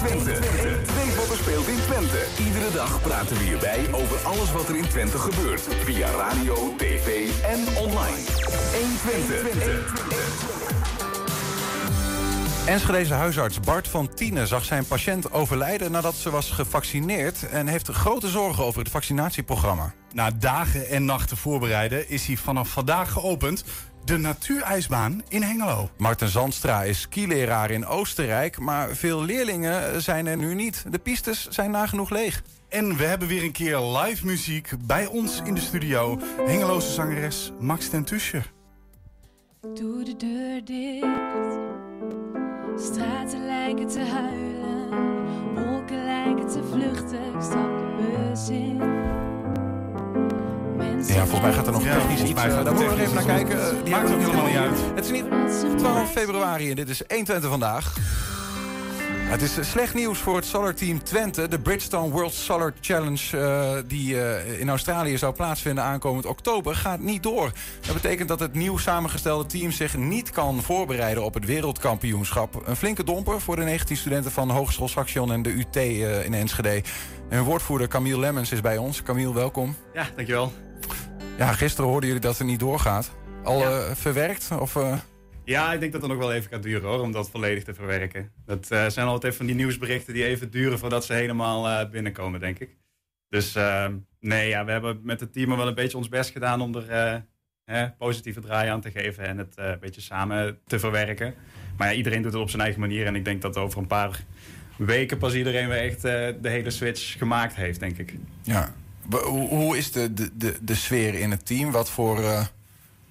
Twente. Weet wat er speelt in Twente. Iedere dag praten we hierbij over alles wat er in Twente gebeurt. Via radio, tv en online. 1 Twente. Enschedeze huisarts Bart van Tienen zag zijn patiënt overlijden nadat ze was gevaccineerd en heeft grote zorgen over het vaccinatieprogramma. Na dagen en nachten voorbereiden is hij vanaf vandaag geopend. De natuurijsbaan in Hengelo. Marten Zandstra is skileraar in Oostenrijk, maar veel leerlingen zijn er nu niet. De pistes zijn nagenoeg leeg. En we hebben weer een keer live muziek bij ons in de studio. Hengeloze zangeres Max ten Tuscher. Doe de deur dicht. Straten lijken te huilen. Wolken lijken te vluchten. Ik stap de bus in. Ja, volgens mij gaat er nog Ja, technisch iets. eh, gaat Daar moeten we nog even naar kijken. Eh, die Maakt ook helemaal niet helemaal Het is niet praten 12 februari en dit is 1 Twente vandaag. Het is slecht nieuws voor het Solar Team Twente. De Bridgestone World Solar Challenge, eh, die eh, in Australië zou plaatsvinden aankomend oktober, gaat niet door. Dat betekent dat het nieuw samengestelde team zich niet kan voorbereiden op het wereldkampioenschap. Een flinke domper voor de 19 studenten van Hogeschool Saxion en de UT eh, in Enschede. En woordvoerder Camille Lemmens is bij ons. Camille, welkom. Ja, dankjewel. Ja, gisteren hoorden jullie dat het niet doorgaat. Al Ja. eh, verwerkt? Of, eh, Ja, ik denk dat het nog wel even gaat duren hoor, om dat volledig te verwerken. Dat eh, zijn altijd even van die nieuwsberichten die even duren voordat ze helemaal eh, binnenkomen, denk ik. Dus eh, nee, ja, we hebben met het team wel een beetje ons best gedaan om er eh, hè, positieve draai aan te geven en het eh, een beetje samen te verwerken. Maar ja, iedereen doet het op zijn eigen manier en ik denk dat over een paar weken pas iedereen weer echt eh, de hele switch gemaakt heeft, denk ik. Ja. Hoe, is de, de, de, de sfeer in het team? Wat voor. eh,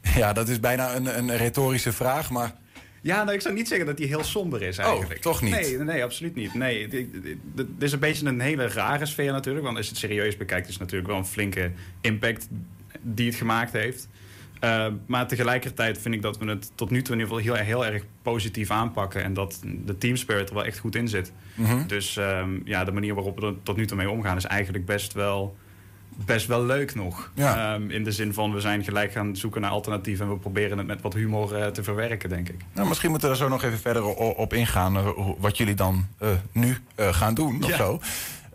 ja, dat is bijna een, een retorische vraag, maar. Ja, nou, ik zou niet zeggen dat die heel somber is eigenlijk. Oh, toch niet? Nee, nee absoluut niet. Nee, dit is een beetje een hele rare sfeer natuurlijk. Want als je het serieus bekijkt, is het natuurlijk wel een flinke impact die het gemaakt heeft. Uh, maar tegelijkertijd vind ik dat we het tot nu toe in ieder geval heel, heel erg positief aanpakken. En dat de team spirit er wel echt goed in zit. Mhm. Dus um, ja, de manier waarop we er tot nu toe mee omgaan is eigenlijk best wel, best wel leuk nog. Ja. Um, in de zin van we zijn gelijk gaan zoeken naar alternatieven. En we proberen het met wat humor uh, te verwerken, denk ik. Nou, misschien moeten we er zo nog even verder op ingaan. eh, wat jullie dan eh, nu eh, gaan doen of Ja. zo.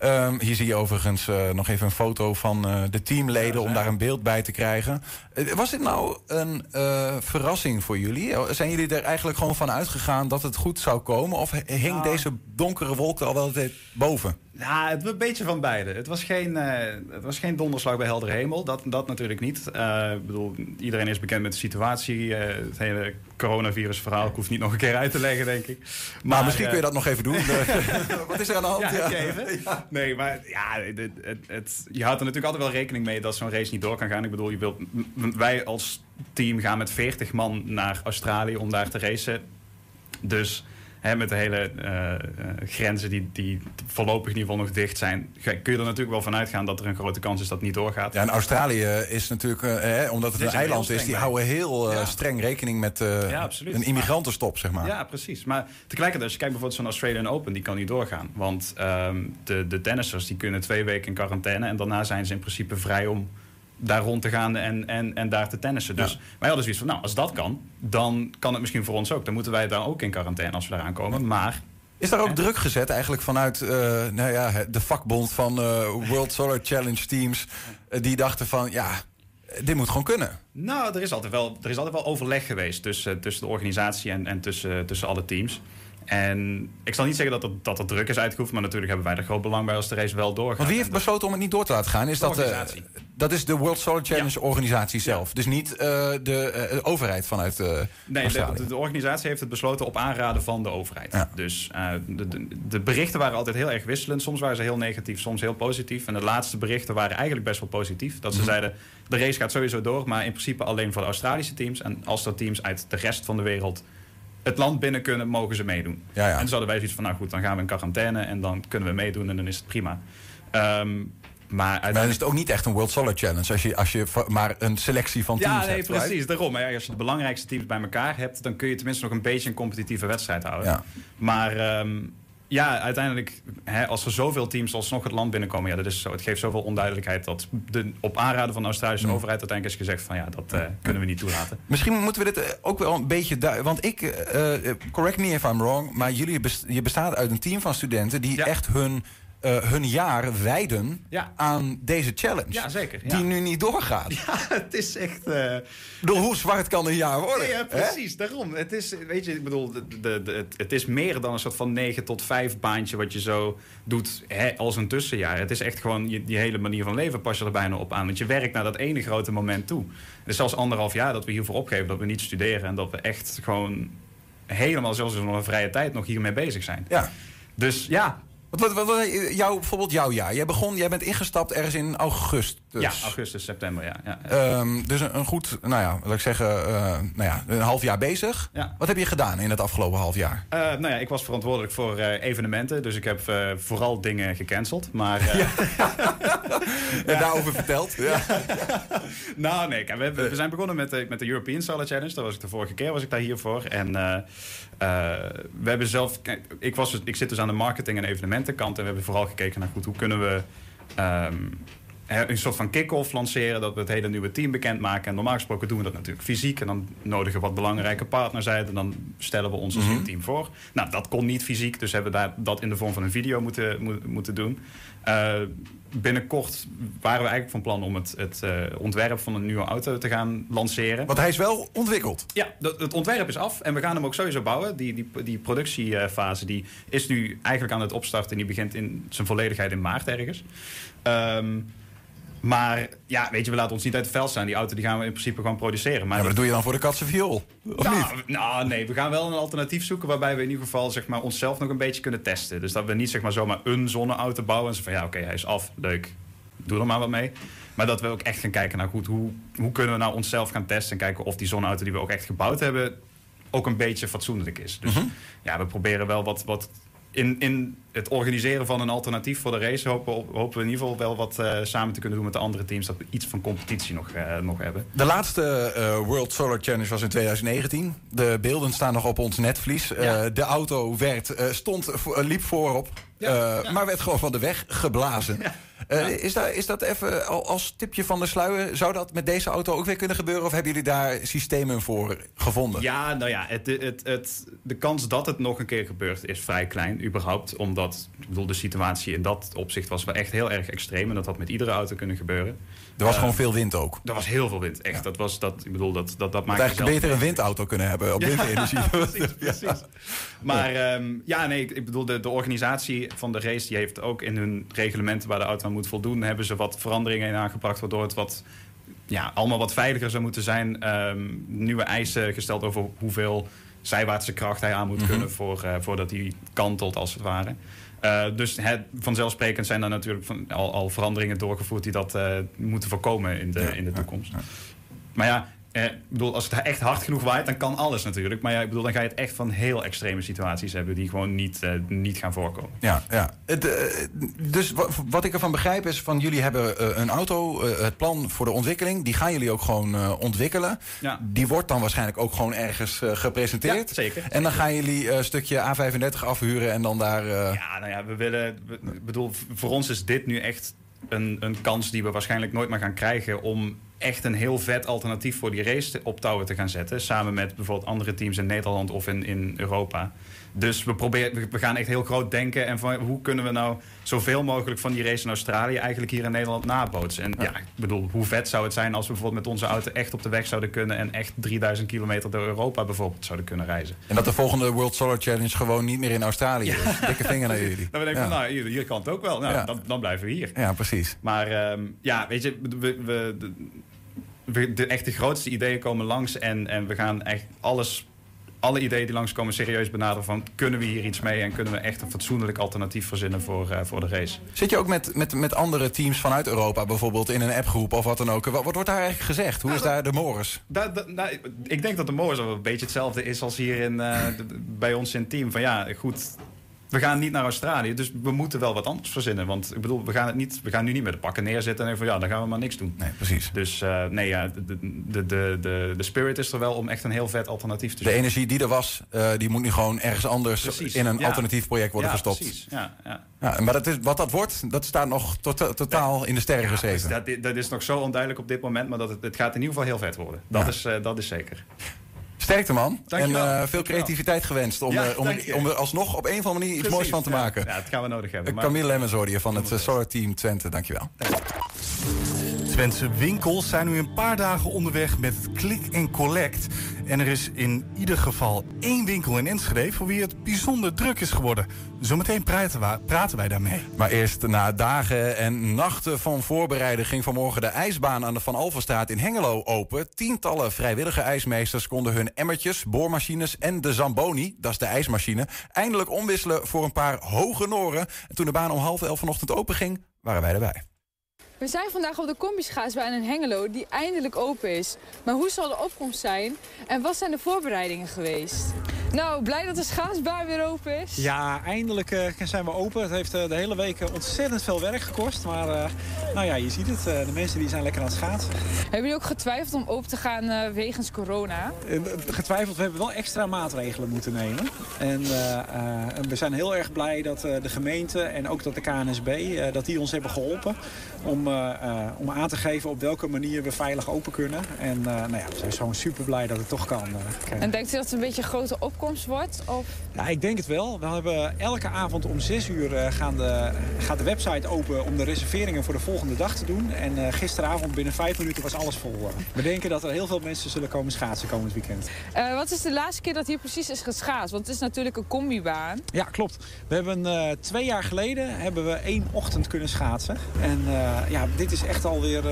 Ehm, hier zie je overigens eh, nog even een foto van eh, de teamleden om daar een beeld bij te krijgen. Eh, was dit nou een verrassing voor jullie? Zijn jullie er eigenlijk gewoon van uitgegaan dat het goed zou komen? Of hing Nou. deze donkere wolk er al wel boven? Ja, het was een beetje van beide. Het was geen, het was geen donderslag bij heldere hemel. Dat, dat natuurlijk niet. Ik bedoel, iedereen is bekend met de situatie. het hele coronavirusverhaal. Ik hoef niet nog een keer uit te leggen, denk ik. Maar, misschien kun je dat nog even doen. Wat is er aan de hand? Ja, even? Nee, maar ja, het, het, je houdt er natuurlijk altijd wel rekening mee dat zo'n race niet door kan gaan. Ik bedoel, je wilt, wij als team gaan met 40 man naar Australië om daar te racen. Dus hè, met de hele eh, eh, grenzen die, die voorlopig in ieder geval nog dicht zijn, kun je er natuurlijk wel van uitgaan dat er een grote kans is dat het niet doorgaat. Ja, en Australië is natuurlijk, eh, hè, omdat het een eiland is, die houden heel Ja. streng rekening met Ja, een immigrantenstop, zeg maar. Ja, precies. Maar tegelijkertijd, als je kijkt bijvoorbeeld zo'n Australian Open, die kan niet doorgaan. Want ehm, de, de tennissers die kunnen twee weken in quarantaine en daarna zijn ze in principe vrij om daar rond te gaan en, en, en daar te tennissen. Dus Ja. wij hadden zoiets van, nou, als dat kan, dan kan het misschien voor ons ook. Dan moeten wij daar ook in quarantaine als we daar aankomen. Maar Is daar ook Ja. druk gezet eigenlijk vanuit eh, nou ja, de vakbond van eh, World Solar Challenge teams? eh, die dachten van, ja, dit moet gewoon kunnen. Nou, er is altijd wel, er is altijd wel overleg geweest tussen, tussen de organisatie en, en tussen, tussen alle teams. En ik zal niet zeggen dat er, dat er druk is uitgeoefend, maar natuurlijk hebben wij er groot belang bij als de race wel doorgaat. Want wie heeft besloten om het niet door te laten gaan? Is De dat, eh, dat is de World Solar Challenge organisatie zelf. Dus niet eh, de eh, overheid vanuit Nee, de, de, de organisatie heeft het besloten op aanraden van de overheid. Ja. Dus de, de, de berichten waren altijd heel erg wisselend. Soms waren ze heel negatief, soms heel positief. En de laatste berichten waren eigenlijk best wel positief. Dat ze Mhm. zeiden, de race gaat sowieso door... maar in principe alleen voor de Australische teams. En als er teams uit de rest van de wereld het land binnen kunnen... mogen ze meedoen. Ja, ja. En toen hadden wij zoiets van, nou goed, dan gaan we in quarantaine... en dan kunnen we meedoen en dan is het prima. Ehm, maar Maar dan is uiteindelijk... het ook niet echt een World Solar Challenge als je, als je maar een selectie van teams Ja, nee, hebt. precies. right? Daarom. Maar ja, als je de belangrijkste teams bij elkaar hebt, dan kun je tenminste nog een beetje een competitieve wedstrijd houden. Ja. Maar ehm, ja, uiteindelijk, hè, als er zoveel teams alsnog het land binnenkomen, ja, dat is zo, het geeft zoveel onduidelijkheid dat de, op aanraden van de Australische overheid uiteindelijk is gezegd van ja, dat eh, kunnen we niet toelaten. Misschien moeten we dit eh, ook wel een beetje duiden. Want ik, eh, correct me if I'm wrong, maar jullie best- je bestaat uit een team van studenten die Ja. echt hun, eh, hun jaar wijden Ja. aan deze challenge. Ja, zeker. Ja. Die nu niet doorgaat. het is echt. Door hoe zwart kan een jaar worden? Ja, hè? precies. Daarom. Het is, weet je, ik bedoel, de, de, de- het, is meer dan een soort van 9 tot 5 baantje wat je zo doet hè, als een tussenjaar. Het is echt gewoon je, die hele manier van leven pas je er bijna op aan. Want je werkt naar dat ene grote moment toe. Het is zelfs anderhalf jaar dat we hiervoor opgeven, dat we niet studeren en dat we echt gewoon helemaal, zelfs in onze vrije tijd, nog hiermee bezig zijn. Ja. Dus ja, Wat, wat, wat, bijvoorbeeld jouw jaar. Jij begon, jij bent ingestapt ergens in augustus. Ja augustus, september, ja. ja. Ehm, dus een, een goed, nou ja, laat ik zeggen, eh, nou ja, een half jaar bezig. Ja. Wat heb je gedaan in het afgelopen half jaar? Eh, nou ja, ik was verantwoordelijk voor eh, evenementen, dus ik heb vooral dingen gecanceld. Maar En daarover verteld. Ja. Nou, nee, we, hebben- we zijn begonnen met de, met de European Solar Challenge. Dat was ik de vorige keer was ik daar hiervoor. En we hebben zelf... Ik, was, dus- ik zit dus aan de marketing- en evenementenkant. En we hebben vooral gekeken naar goed, hoe kunnen we... ehm, een soort van kick-off lanceren, dat we het hele nieuwe team bekendmaken. En normaal gesproken doen we dat natuurlijk fysiek. En dan nodigen we wat belangrijke partners uit. En dan stellen we ons als nieuw team voor. Nou, dat kon niet fysiek, dus hebben we daar, dat in de vorm van een video moeten, moet- moeten doen. Eh, binnenkort waren we eigenlijk van plan om het, het eh, ontwerp van een nieuwe auto te gaan lanceren. Want hij is wel ontwikkeld. Ja, dat- het ontwerp is af en we gaan hem ook sowieso bouwen. Die, die, die productiefase die is nu eigenlijk aan het opstarten. En die begint in zijn volledigheid in maart ergens. Ehm, maar ja, weet je, we laten ons niet uit het veld staan. Die auto die gaan we in principe gewoon produceren. Maar Ja, maar dat doe je dan voor de katse viool. Of niet? nou, nou, nee, we gaan wel een alternatief zoeken waarbij we in ieder geval zeg maar, onszelf nog een beetje kunnen testen. Dus dat we niet zeg maar, zomaar een zonneauto bouwen en zo van ja, oké, hij is af, leuk, doe er maar wat mee. Maar dat we ook echt gaan kijken naar goed, hoe, hoe kunnen we nou onszelf gaan testen en kijken of die zonneauto die we ook echt gebouwd hebben ook een beetje fatsoenlijk is. Dus ja, we proberen wel wat, wat in, in het organiseren van een alternatief voor de race hopen, hopen we in ieder geval wel wat eh, samen te kunnen doen met de andere teams, dat we iets van competitie nog, eh, nog hebben. De laatste eh, World Solar Challenge was in 2019. De beelden staan nog op ons netvlies. Ja. de auto werd, stond, liep voorop, Ja, eh, ja. maar werd gewoon van de weg geblazen. Eh, is, daar, is dat even al- als tipje van de sluier? Zou dat met deze auto ook weer kunnen gebeuren? Of hebben jullie daar systemen voor gevonden? Ja, nou ja, het, het, het, de kans dat het nog een keer gebeurt is vrij klein, überhaupt. Omdat, ik bedoel, de situatie in dat opzicht was wel echt heel erg extreem. En dat had met iedere auto kunnen gebeuren. Er was Eh, gewoon veel wind ook. Er was heel veel wind, echt. Dat was, dat, ik bedoel, dat, dat, dat maakt eigenlijk beter een windauto kunnen hebben op windenergie. precies, precies. Maar ehm, ja, nee, ik, bedoel, de, de organisatie van de race... die heeft ook in hun reglementen waar de auto aan moet voldoen... hebben ze wat veranderingen in aangebracht... waardoor het wat, ja, allemaal wat veiliger zou moeten zijn. Ehm, nieuwe eisen gesteld over hoeveel zijwaartse kracht hij aan moet kunnen... Voor, eh, voordat hij kantelt, als het ware. Eh, dus het, vanzelfsprekend zijn er natuurlijk van, al, al veranderingen doorgevoerd... die dat eh, moeten voorkomen in de, in de toekomst. Maar ja, eh, ik bedoel, als het echt hard genoeg waait, dan kan alles natuurlijk. Maar ja, ik bedoel, dan ga je het echt van heel extreme situaties hebben die gewoon niet, eh, niet gaan voorkomen. Ja, ja. Het, eh, dus wa- wat ik ervan begrijp is van jullie hebben eh, een auto, het plan voor de ontwikkeling, die gaan jullie ook gewoon ontwikkelen. Ja. Die wordt dan waarschijnlijk ook gewoon ergens gepresenteerd. Ja, zeker. En dan gaan jullie een stukje A35 afhuren en dan daar. Ja, nou ja, we willen. Ik bedoel, voor ons is dit nu echt een, een kans die we waarschijnlijk nooit meer gaan krijgen. om echt een heel vet alternatief voor die race op touwen te gaan zetten. Samen met bijvoorbeeld andere teams in Nederland of in, in Europa. Dus we, proberen, we- gaan echt heel groot denken. En van hoe kunnen we nou zoveel mogelijk van die race in Australië eigenlijk hier in Nederland nabootsen. En ja, ik bedoel, hoe vet zou het zijn als we bijvoorbeeld met onze auto echt op de weg zouden kunnen. en echt 3000 kilometer door Europa bijvoorbeeld zouden kunnen reizen. En dat de volgende World Solar Challenge gewoon niet meer in Australië is. Dikke vinger naar jullie. Dan ben ik ja. van, nou, hier, hier kan het ook wel. Nou, dan, dan blijven we hier. ja, precies. Maar ehm, ja, weet je, we, we, de, we- de, echt de grootste ideeën komen langs en, en we gaan echt alles, alle ideeën die langskomen serieus benaderen van kunnen we hier iets mee en kunnen we echt een fatsoenlijk alternatief verzinnen voor, eh, voor de race. Zit je ook met, met, met andere teams vanuit Europa bijvoorbeeld in een appgroep of wat dan ook? Wat, wat wordt daar eigenlijk gezegd? Hoe is daar de? Da- da- nou, ik denk dat de wel een beetje hetzelfde is als hier in, eh, de- bij ons in het team. Van ja, goed, we gaan niet naar Australië, dus we moeten wel wat anders verzinnen. Want ik bedoel, we gaan, het niet, we gaan nu niet met de pakken neerzitten en van ja, dan gaan we maar niks doen. Nee, precies. Dus uh, nee, ja, de, de, de, de, de spirit is er wel om echt een heel vet alternatief te De energie die er was, uh, die moet nu gewoon ergens anders precies. in een ja. alternatief project worden ja, gestopt. Precies. Ja, ja. Ja, maar dat is, wat dat wordt, dat staat nog to totaal in de sterren geschreven. Dus dat, dat, is nog zo onduidelijk op dit moment, maar dat het, het gaat in ieder geval heel vet worden. Dat, is, uh, dat is zeker. Sterkte man. Dankjewel. En uh, veel creativiteit gewenst om, Ja, uh, om, je. om er alsnog op een of andere manier iets moois van te ja. maken. Ja, dat gaan we nodig hebben. maar- Camille Lemmens hoorde je van het Solar Team Twente. Dankjewel. Twentse winkels zijn nu een paar dagen onderweg met het Click en Collect. En er is in ieder geval één winkel in Enschede voor wie het bijzonder druk is geworden. Zometeen praten praten wij daarmee. Maar eerst na dagen en nachten van voorbereiden ging vanmorgen de ijsbaan aan de Van Alphenstraat in Hengelo open. Tientallen vrijwillige ijsmeesters konden hun emmertjes, boormachines en de Zamboni, dat is de ijsmachine, eindelijk omwisselen voor een paar hoge noren. En toen de baan om half elf vanochtend open ging, waren wij erbij. We zijn vandaag op de combi-schaatsbaan in Hengelo, die eindelijk open is. Maar hoe zal de opkomst zijn en wat zijn de voorbereidingen geweest? Nou, blij dat de schaatsbaan weer open is. Ja, eindelijk eh, zijn we open. Het heeft eh, de hele week eh, ontzettend veel werk gekost. Maar nou ja, je ziet het. de mensen die zijn lekker aan het schaatsen. Hebben jullie ook getwijfeld om open te gaan wegens corona? Getwijfeld, we hebben wel extra maatregelen moeten nemen. En we zijn heel erg blij dat de gemeente en ook dat de KNSB... dat die ons hebben geholpen om, om aan te geven op welke manier we veilig open kunnen. En nou ja, we zijn gewoon super blij dat het toch kan. En denkt u dat het een beetje een grote opkomst wordt? Of... Ja, ik denk het wel. We hebben elke avond om 6 uur eh, gaan de, gaat de website open om de reserveringen voor de volgende dag te doen. En eh, gisteravond binnen 5 minuten was alles vol. We denken dat er heel veel mensen zullen komen schaatsen komend weekend. Eh, wat is de laatste keer dat hier precies is geschaatst? Want het is natuurlijk een combibaan. Ja, klopt. We hebben twee jaar geleden hebben we één ochtend kunnen schaatsen. En ja, dit is echt alweer,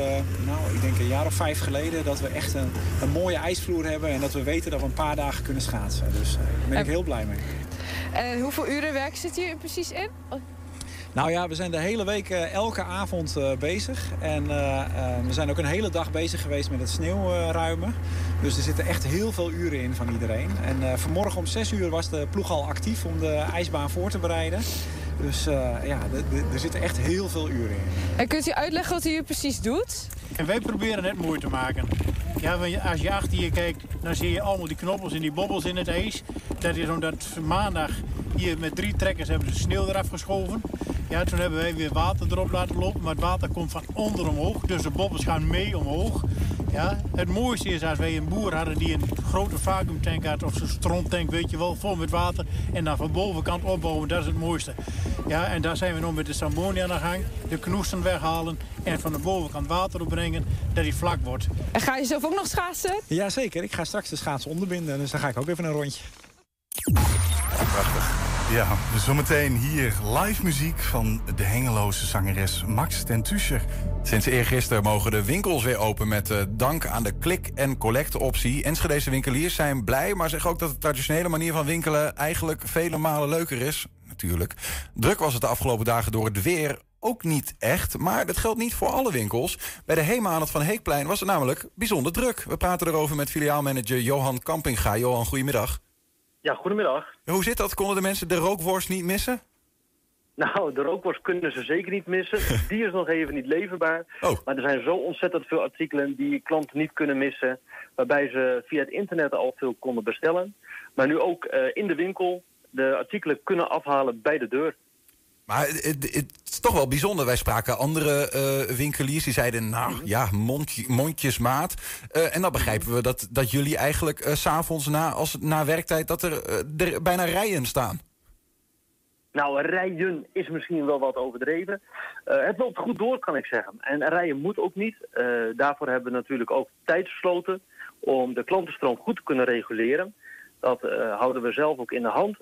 nou, ik denk een jaar of vijf geleden... dat we echt een, een mooie ijsvloer hebben en dat we weten dat we een paar dagen kunnen schaatsen. Dus daar ben ik heel blij mee. En hoeveel uren werk zit hier precies in? Nou ja, we zijn de hele week eh, elke avond eh, bezig. En eh, eh, we zijn ook een hele dag bezig geweest met het sneeuwruimen. Dus er zitten echt heel veel uren in van iedereen. En eh, vanmorgen om 6 uur was de ploeg al actief om de ijsbaan voor te bereiden. Dus eh, ja, er zitten echt heel veel uren in. En kunt u uitleggen wat u hier precies doet? En wij proberen het mooi te maken. Ja, als je achter je kijkt, dan zie je allemaal die knoppels en die bobbels in het ijs. Dat is omdat maandag hier met drie trekkers hebben ze sneeuw eraf geschoven. Ja, toen hebben wij weer water erop laten lopen, maar het water komt van onder omhoog. Dus de bobbels gaan mee omhoog. Ja, het mooiste is als wij een boer hadden die een grote vacuümtank had, of zo'n stroomtank, weet je wel, vol met water. En dan van bovenkant opbouwen, dat is het mooiste. Ja, en daar zijn we nog met de Samboni aan de gang. De knoesten weghalen en van de bovenkant water opbrengen, dat die vlak wordt. En ga je zelf ook nog schaatsen? Jazeker, ik ga straks de schaatsen onderbinden. Dus dan ga ik ook even een rondje. Ja, zometeen hier live muziek van de Hengeloze zangeres Max Tentuscher. Sinds eergisteren mogen de winkels weer open met eh, dank aan de click- en collect-optie. Enschedeze winkeliers zijn blij, maar zeggen ook dat de traditionele manier van winkelen eigenlijk vele malen leuker is. Natuurlijk. Druk was het de afgelopen dagen door het weer ook niet echt, maar dat geldt niet voor alle winkels. Bij de HEMA aan het Van Heekplein was het namelijk bijzonder druk. We praten erover met filiaalmanager Johan Kampinga. Johan, goedemiddag. Ja, goedemiddag. Hoe zit dat? Konden de mensen de rookworst niet missen? Nou, de rookworst kunnen ze zeker niet missen. Die is nog even niet leverbaar. Oh. Maar er zijn zo ontzettend veel artikelen die klanten niet kunnen missen. Waarbij ze via het internet al veel konden bestellen. Maar nu ook eh, in de winkel de artikelen kunnen afhalen bij de deur. Maar het, het- is toch wel bijzonder. Wij spraken andere eh, winkeliers die zeiden, nou ja, mondje, mondjesmaat. Eh, en dan begrijpen we dat, dat jullie eigenlijk eh, s s'avonds na, als, na werktijd... dat er, er bijna rijen staan. Nou, rijden is misschien wel wat overdreven. Het loopt goed door, kan ik zeggen. En rijden moet ook niet. Daarvoor hebben we natuurlijk ook tijdsloten om de klantenstroom goed te kunnen reguleren. Dat houden we zelf ook in de hand.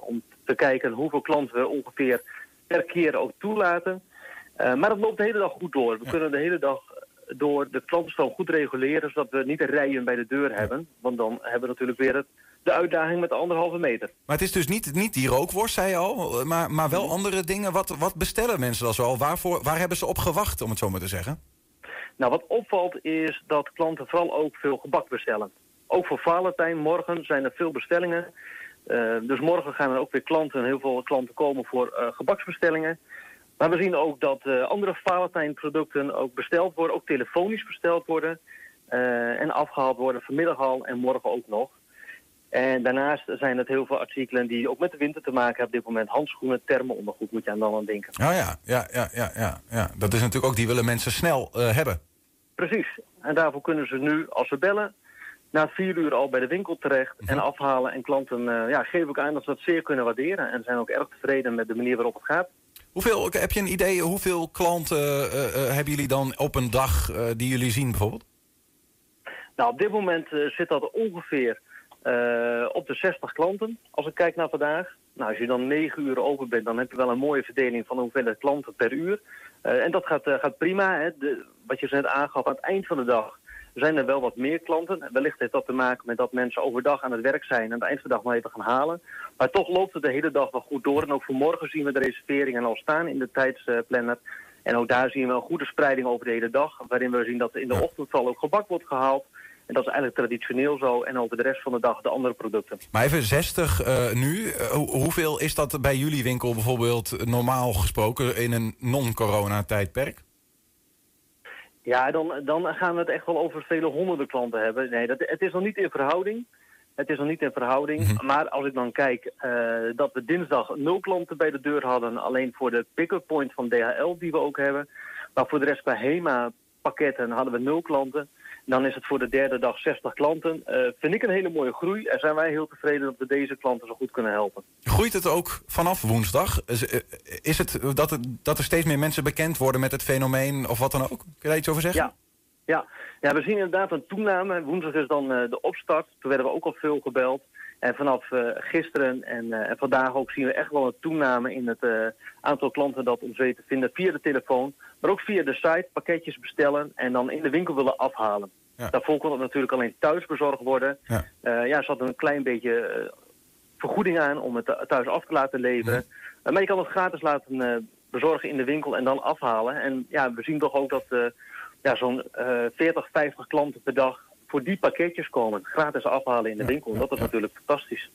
om te kijken hoeveel klanten we ongeveer per keer ook toelaten. Eh, maar het loopt de hele dag goed door. We kunnen de hele dag door de klantenstroom goed reguleren... zodat we niet rijen bij de deur hebben. Want dan hebben we natuurlijk weer het, de uitdaging met de anderhalve meter. Maar het is dus niet, niet die rookworst, zei je al, maar, maar wel andere dingen. Wat, wat bestellen mensen dan zoal? Waarvoor, waar hebben ze op gewacht, om het zo maar te zeggen? Nou, wat opvalt is dat klanten vooral ook veel gebak bestellen. Ook voor Valentijn, morgen zijn er veel bestellingen. Eh, dus morgen gaan er ook weer klanten, heel veel klanten komen voor eh, gebaksbestellingen. Maar we zien ook dat eh, andere Valentijn-producten ook besteld worden, ook telefonisch besteld worden. eh, en afgehaald worden vanmiddag al en morgen ook nog. En daarnaast zijn het heel veel artikelen die ook met de winter te maken hebben. Op dit moment handschoenen, thermo-ondergoed moet je aan dan aan denken. Oh ja, ja, ja, ja, ja, ja. Dat is natuurlijk ook, die willen mensen snel hebben. Precies. En daarvoor kunnen ze nu, als ze bellen, na vier uur al bij de winkel terecht en afhalen. En klanten eh, ja, geven ook aan dat ze dat zeer kunnen waarderen. En zijn ook erg tevreden met de manier waarop het gaat. Hoeveel, heb je een idee, hoeveel klanten eh, eh, hebben jullie dan op een dag die jullie zien bijvoorbeeld? Nou, op dit moment zit dat ongeveer op de 60 klanten, als ik kijk naar vandaag. Nou, als je dan 9 uur open bent, dan heb je wel een mooie verdeling van de hoeveelheid klanten per uur. En dat gaat, gaat prima. Hè. De, wat je net aangaf, aan het eind van de dag zijn er wel wat meer klanten. Wellicht heeft dat te maken met dat mensen overdag aan het werk zijn... en aan het eind van de dag nog even gaan halen. Maar toch loopt het de hele dag wel goed door. En ook voor morgen zien we de reserveringen al staan in de tijdsplanner. En ook daar zien we een goede spreiding over de hele dag... waarin we zien dat in de ochtend vooral ook gebak wordt gehaald... En dat is eigenlijk traditioneel zo. En over de rest van de dag de andere producten. Maar even 60 eh, nu. Eh, hoe- hoeveel is dat bij jullie winkel bijvoorbeeld normaal gesproken in een non-corona tijdperk? Ja, dan, dan gaan we het echt wel over vele honderden klanten hebben. Nee, dat, het is nog niet in verhouding. Het is nog niet in verhouding. Maar als ik dan kijk eh, dat we dinsdag nul klanten bij de deur hadden... alleen voor de pick-up point van DHL die we ook hebben. Maar voor de rest bij HEMA pakketten hadden we nul klanten. Dan is het voor de derde dag 60 klanten. Eh, vind ik een hele mooie groei. En zijn wij heel tevreden dat we deze klanten zo goed kunnen helpen. Groeit het ook vanaf woensdag? Is, eh, het dat, het dat er steeds meer mensen bekend worden met het fenomeen of wat dan ook? Kun je daar iets over zeggen? Ja. Ja. ja, we zien inderdaad een toename. Woensdag is dan eh, de opstart. Toen werden we ook al veel gebeld. En vanaf eh, gisteren en, eh, en vandaag ook zien we echt wel een toename in het eh, aantal klanten dat ons weten te vinden via de telefoon. Maar ook via de site pakketjes bestellen en dan in de winkel willen afhalen. Ja. Daarvoor kon het natuurlijk alleen thuis bezorgd worden. Ja. Ja, er zat een klein beetje vergoeding aan om het thuis af te laten leveren. Maar je kan het gratis laten bezorgen in de winkel en dan afhalen. En ja, we zien toch ook dat ja, zo'n eh 40, 50 klanten per dag voor die pakketjes komen. Gratis afhalen in de winkel. Dat is natuurlijk fantastisch.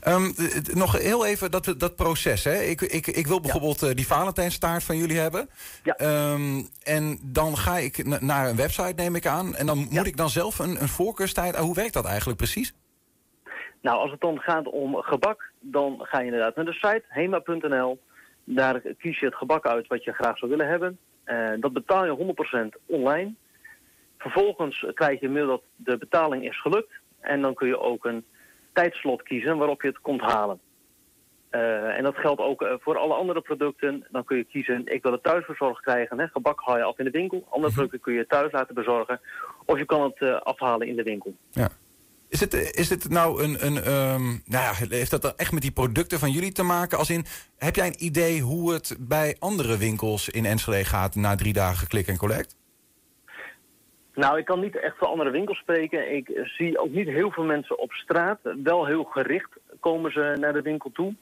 Ehm, nog heel even dat, dat proces. Hè. Ik, ik, ik wil bijvoorbeeld eh, die Valentijnstaart van jullie hebben. Ja. Ehm, en dan ga ik na- naar een website, neem ik aan. En dan moet ik dan zelf een, een voorkeurstijd... Ah, hoe werkt dat eigenlijk precies? Nou, als het dan gaat om gebak, dan ga je inderdaad naar de site, hema.nl. Daar kies je het gebak uit wat je graag zou willen hebben. Eh, dat betaal je 100% online. Vervolgens krijg je een mail dat de betaling is gelukt. En dan kun je ook een tijdslot kiezen waarop je het komt halen. Eh, en dat geldt ook eh, voor alle andere producten. Dan kun je kiezen, ik wil het thuis verzorgd krijgen. Hè? Gebak haal je af in de winkel. Andere producten kun je thuis laten bezorgen. Of je kan het eh, afhalen in de winkel. Ja. Is het, is het nou een... een ehm, nou ja, heeft dat dan echt met die producten van jullie te maken? Als in, heb jij een idee hoe het bij andere winkels in Enschede gaat... na drie dagen klik en collect? Nou, ik kan niet echt voor andere winkels spreken. Ik zie ook niet heel veel mensen op straat. Wel heel gericht komen ze naar de winkel toe.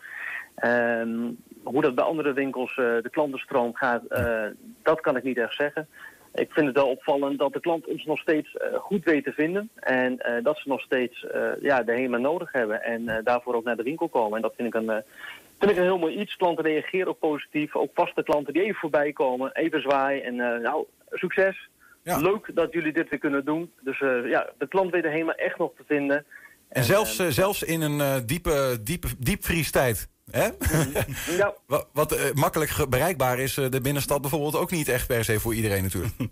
Ehm, hoe dat bij andere winkels eh, de klantenstroom gaat, eh, dat kan ik niet echt zeggen. Ik vind het wel opvallend dat de klant ons nog steeds eh, goed weet te vinden. En dat ze nog steeds ja, de HEMA nodig hebben. En daarvoor ook naar de winkel komen. En dat vind ik een, vind ik een heel mooi iets. Klanten reageren ook positief. Ook vaste klanten die even voorbij komen. Even zwaaien. En nou, succes. Ja. Leuk dat jullie dit weer kunnen doen. Dus eh, ja, de klant weet de HEMA echt nog te vinden. En zelfs, eh, zelfs in een eh, diepe, diepe diepvriestijd. Hè? Ja, Wat, wat eh, makkelijk bereikbaar is, eh, de binnenstad bijvoorbeeld ook niet echt per se voor iedereen natuurlijk.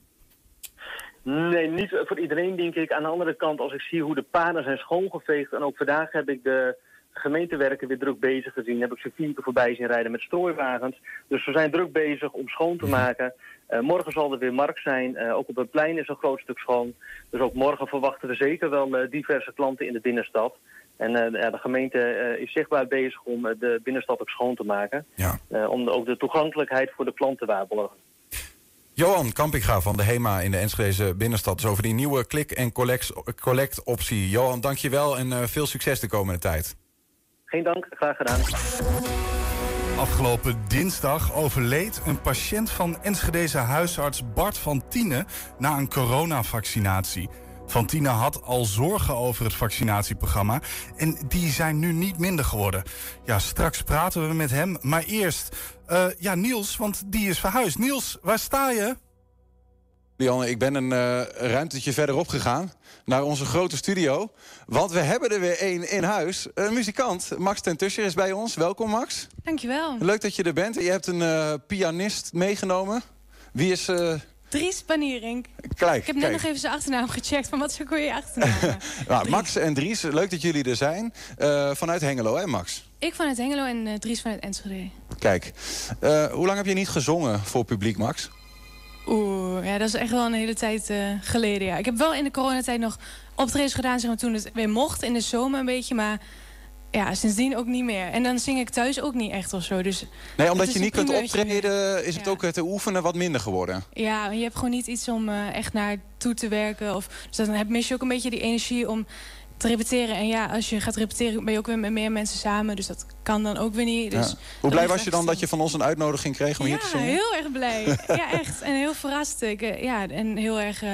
Nee, niet voor iedereen denk ik. Aan de andere kant, als ik zie hoe de paden zijn schoongeveegd... en ook vandaag heb ik de gemeentewerken weer druk bezig gezien... heb ik ze vier keer voorbij zien rijden met strooiwagens. Dus we zijn druk bezig om schoon te maken. Eh, morgen zal er weer markt zijn. Eh, ook op het plein is een groot stuk schoon. Dus ook morgen verwachten we zeker wel eh, diverse klanten in de binnenstad. En ja, de gemeente is zichtbaar bezig om de binnenstad ook schoon te maken. Ja. Om ook de toegankelijkheid voor de klant te waarborgen. Johan Kampinga van de HEMA in de Enschedeze binnenstad. Dus over die nieuwe klik- en collect, collect optie. Johan, dank je wel en veel succes de komende tijd. Geen dank, graag gedaan. Afgelopen dinsdag overleed een patiënt van Enschedeze huisarts Bart van Tienen na een coronavaccinatie. Fantine had al zorgen over het vaccinatieprogramma. En die zijn nu niet minder geworden. Ja, straks praten we met hem. Maar eerst, uh, ja, Niels, want die is verhuisd. Niels, waar sta je? Lianne, ik ben een uh, ruimtetje verderop gegaan naar onze grote studio. Want we hebben er weer één in huis. Een muzikant, Max ten Tuscher is bij ons. Welkom, Max. Dankjewel. Leuk dat je er bent. Je hebt een uh, pianist meegenomen. Wie is... Uh... Dries Panierink. Kijk, ik heb net nog even zijn achternaam gecheckt. Van wat is ook je achternaam? nou, Max en Dries, leuk dat jullie er zijn. vanuit Hengelo, hè Max? Ik vanuit Hengelo en Dries vanuit Enschede. Kijk, hoe lang heb je niet gezongen voor publiek, Max? Oeh, ja, dat is echt wel een hele tijd uh, geleden. Ja. Ik heb wel in de coronatijd nog optredens gedaan, zeg maar, toen het weer mocht. In de zomer een beetje, maar ja, sindsdien ook niet meer. En dan zing ik thuis ook niet echt of zo. Dus nee, omdat je niet kunt optreden, is het ja. ook te oefenen wat minder geworden. Ja, je hebt gewoon niet iets om uh, echt naar toe te werken. Of, dus dan heb, mis je ook een beetje die energie om te repeteren. En ja, als je gaat repeteren ben je ook weer met meer mensen samen. Dus dat kan dan ook weer niet. Dus Hoe blij was je dan dat je van ons een uitnodiging kreeg om ja, hier te zingen? Ja, heel erg blij. ja, echt. En heel verrast. Ik, eh, ja, en heel erg... Uh,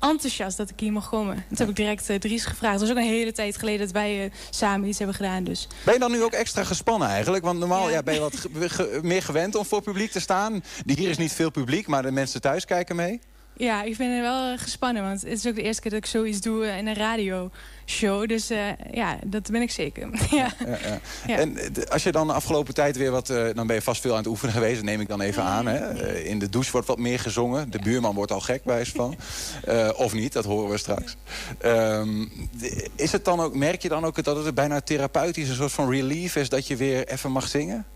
enthousiast dat ik hier mag komen. Toen heb ik direct uh, Dries gevraagd. Het was ook een hele tijd geleden dat wij uh, samen iets hebben gedaan. Dus. Ben je dan nu ook extra gespannen eigenlijk? Want normaal ja. Ja, ben je wat ge meer gewend om voor publiek te staan. Hier is niet veel publiek, maar de mensen thuis kijken mee. Ja, ik ben er wel gespannen. Want het is ook de eerste keer dat ik zoiets doe in een radioshow. Dus uh, ja, dat ben ik zeker. ja. Ja, ja. En als je dan de afgelopen tijd weer wat... Uh, dan ben je vast veel aan het oefenen geweest. Dat neem ik dan even aan. Hè. Uh, in de douche wordt wat meer gezongen. De buurman wordt al gek bij van. of niet, dat horen we straks. Um, is het dan ook, merk je dan ook dat het bijna therapeutisch... een soort van relief is dat je weer even mag zingen?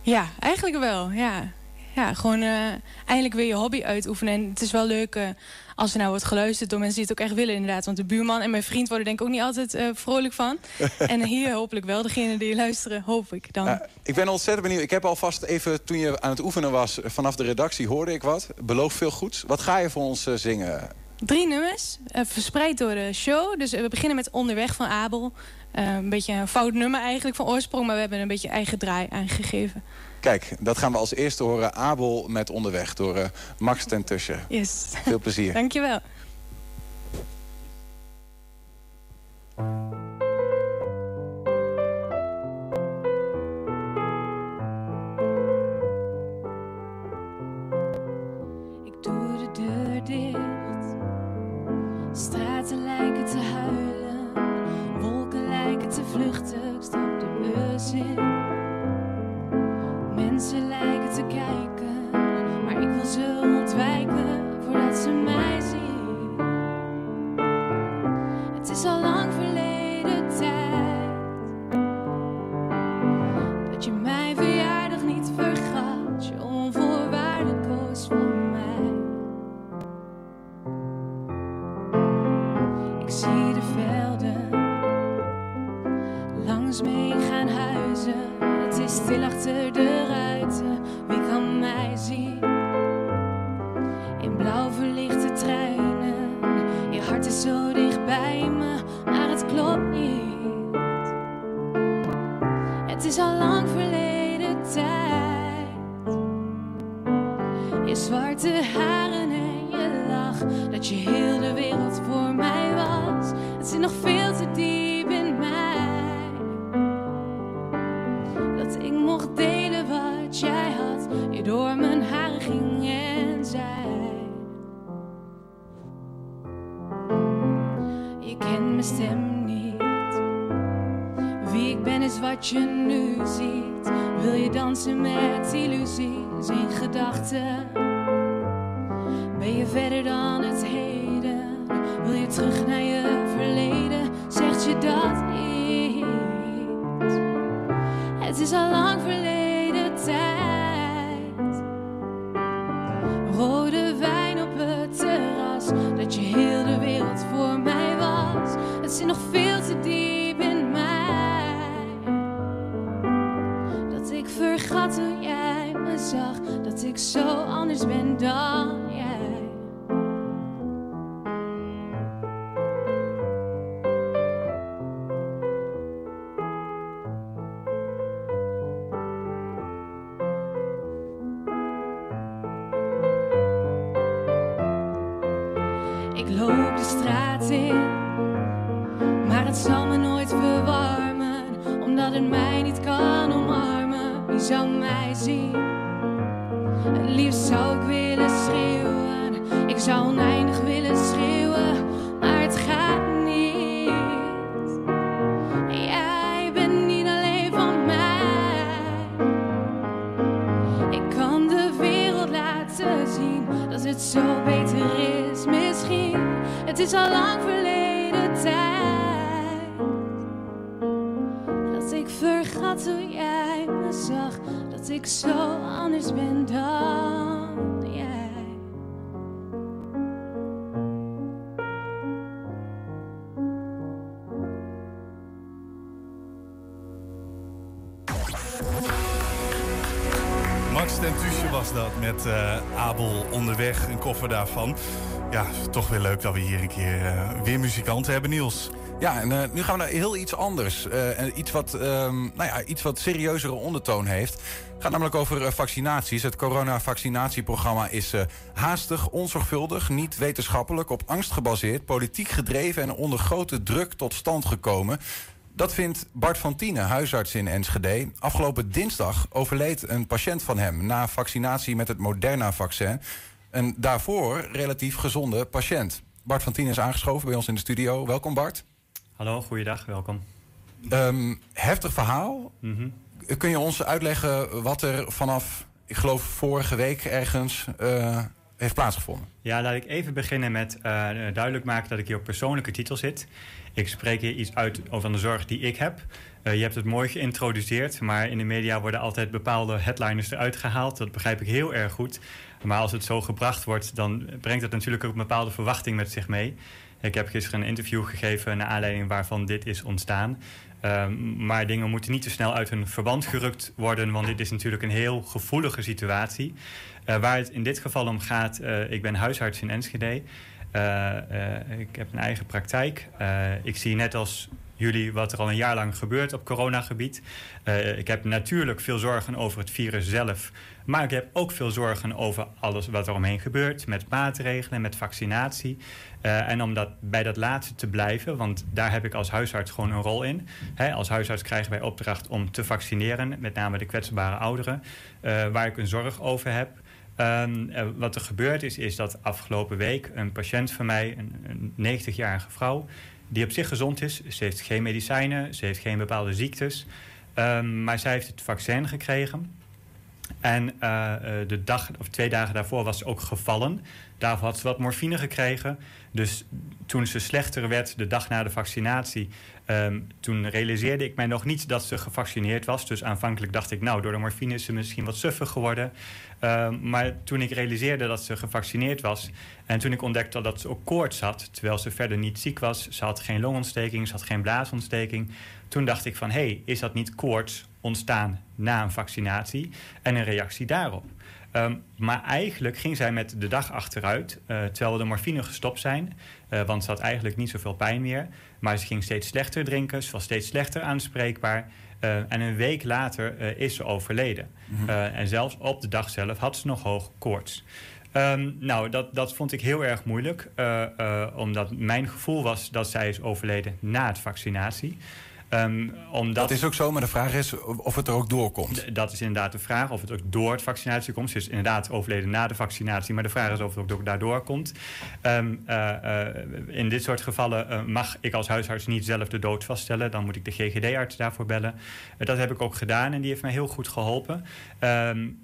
Ja, eigenlijk wel, ja ja, gewoon uh, eindelijk weer je hobby uitoefenen. En het is wel leuk uh, als er nou wordt geluisterd door mensen die het ook echt willen inderdaad. Want de buurman en mijn vriend worden denk ik ook niet altijd uh, vrolijk van. en hier hopelijk wel, degene die luisteren, hoop ik dan. ik ben ontzettend benieuwd. Ik heb alvast even, toen je aan het oefenen was, vanaf de redactie hoorde ik wat. Beloof veel goeds. Wat ga je voor ons zingen? Drie nummers, verspreid door de show. Dus we beginnen met Onderweg van Abel. een beetje een fout nummer eigenlijk van oorsprong, maar we hebben een beetje eigen draai aangegeven. Kijk, dat gaan we als eerste horen. Abel met Onderweg door uh, Max ten Tusschen. Yes. Veel plezier. Dankjewel. Ik doe de deur dicht. Straten lijken te huilen. Wolken lijken te vluchten. Ik stap de bus in. Mensen lijken te kijken, maar ik wil ze ontwijken voordat ze mij zien. Het is al lang verleden tijd dat je mijn verjaardag niet vergat, je onvoorwaardelijk koos voor mij. Ik zie de velden langs me gaan huizen. Het is stil achter de ruiten, hart is zo dicht bij me, maar het klopt niet. Het is al lang verleden tijd. Je zwarte haren en je lach, dat je heel de wereld voor mij was. Het zit nog wat je nu ziet. Wil je dansen met illusies in gedachten? Vergat hoe jij me zag. Dat ik zo anders ben dan jij. Max Tentusje was dat met eh, Abel onderweg, een koffer daarvan. Ja, toch weer leuk dat we hier een keer eh, weer muzikanten hebben, Niels. Ja, en eh, nu gaan we naar heel iets anders. Eh, iets, wat, ehm, nou ja, iets wat serieuzere ondertoon heeft. Het gaat namelijk over eh, vaccinaties. Het coronavaccinatieprogramma is haastig, onzorgvuldig, niet wetenschappelijk, op angst gebaseerd, politiek gedreven en onder grote druk tot stand gekomen. Dat vindt Bart van Tienen, huisarts in Enschede. Afgelopen dinsdag overleed een patiënt van hem na vaccinatie met het Moderna-vaccin. Een daarvoor relatief gezonde patiënt. Bart van Tienen is aangeschoven bij ons in de studio. Welkom Bart. Hallo, goeiedag, welkom. Ehm, heftig verhaal. Mhm. Kun je ons uitleggen wat er vanaf, ik geloof vorige week ergens, eh, heeft plaatsgevonden? Ja, laat ik even beginnen met eh, duidelijk maken dat ik hier op persoonlijke titel zit. Ik spreek hier iets uit over de zorg die ik heb. Eh, je hebt het mooi geïntroduceerd, maar in de media worden altijd bepaalde headliners eruit gehaald. Dat begrijp ik heel erg goed. Maar als het zo gebracht wordt, dan brengt het natuurlijk ook een bepaalde verwachting met zich mee. Ik heb gisteren een interview gegeven naar aanleiding waarvan dit is ontstaan. Um, maar dingen moeten niet te snel uit hun verband gerukt worden, want dit is natuurlijk een heel gevoelige situatie. Uh, waar het in dit geval om gaat, uh, ik ben huisarts in Enschede. Uh, ik heb een eigen praktijk. ik zie net als jullie wat er al een jaar lang gebeurt op coronagebied. ik heb natuurlijk veel zorgen over het virus zelf. Maar ik heb ook veel zorgen over alles wat er omheen gebeurt. Met maatregelen, met vaccinatie. Uh, en om dat, bij dat laatste te blijven, want daar heb ik als huisarts gewoon een rol in. Als huisarts krijgen wij opdracht om te vaccineren, met name de kwetsbare ouderen, uh, waar ik een zorg over heb. Um, uh, wat er gebeurd is, is dat afgelopen week een patiënt van mij, een, een 90-jarige vrouw, die op zich gezond is. Ze heeft geen medicijnen, ze heeft geen bepaalde ziektes. Um, maar zij heeft het vaccin gekregen. En uh, de dag of twee dagen daarvoor was ze ook gevallen. Daarvoor had ze wat morfine gekregen. Dus toen ze slechter werd de dag na de vaccinatie... Um, toen realiseerde ik mij nog niet dat ze gevaccineerd was. Dus aanvankelijk dacht ik, nou, door de morfine is ze misschien wat suffer geworden. Um, maar toen ik realiseerde dat ze gevaccineerd was... en toen ik ontdekte dat ze ook koorts had... terwijl ze verder niet ziek was... ze had geen longontsteking, ze had geen blaasontsteking... toen dacht ik van, hé, hey, is dat niet koorts ontstaan na een vaccinatie? En een reactie daarop. Um, maar eigenlijk ging zij met de dag achteruit, uh, terwijl we de morfine gestopt zijn. Uh, want ze had eigenlijk niet zoveel pijn meer. Maar ze ging steeds slechter drinken, ze was steeds slechter aanspreekbaar. Uh, en een week later is ze overleden. -hmm. en zelfs op de dag zelf had ze nog hoog koorts. Um, nou, dat, dat vond ik heel erg moeilijk. omdat mijn gevoel was dat zij is overleden na het vaccinatie. Um, omdat, dat is ook zo, maar de vraag is of het er ook doorkomt. Dat is inderdaad de vraag, of het ook door het vaccinatie komt. Ze is inderdaad overleden na de vaccinatie, maar de vraag is of het ook daardoor komt. Um, uh, uh, in dit soort gevallen uh, mag ik als huisarts niet zelf de dood vaststellen. Dan moet ik de GGD-arts daarvoor bellen. dat heb ik ook gedaan en die heeft mij heel goed geholpen. Um,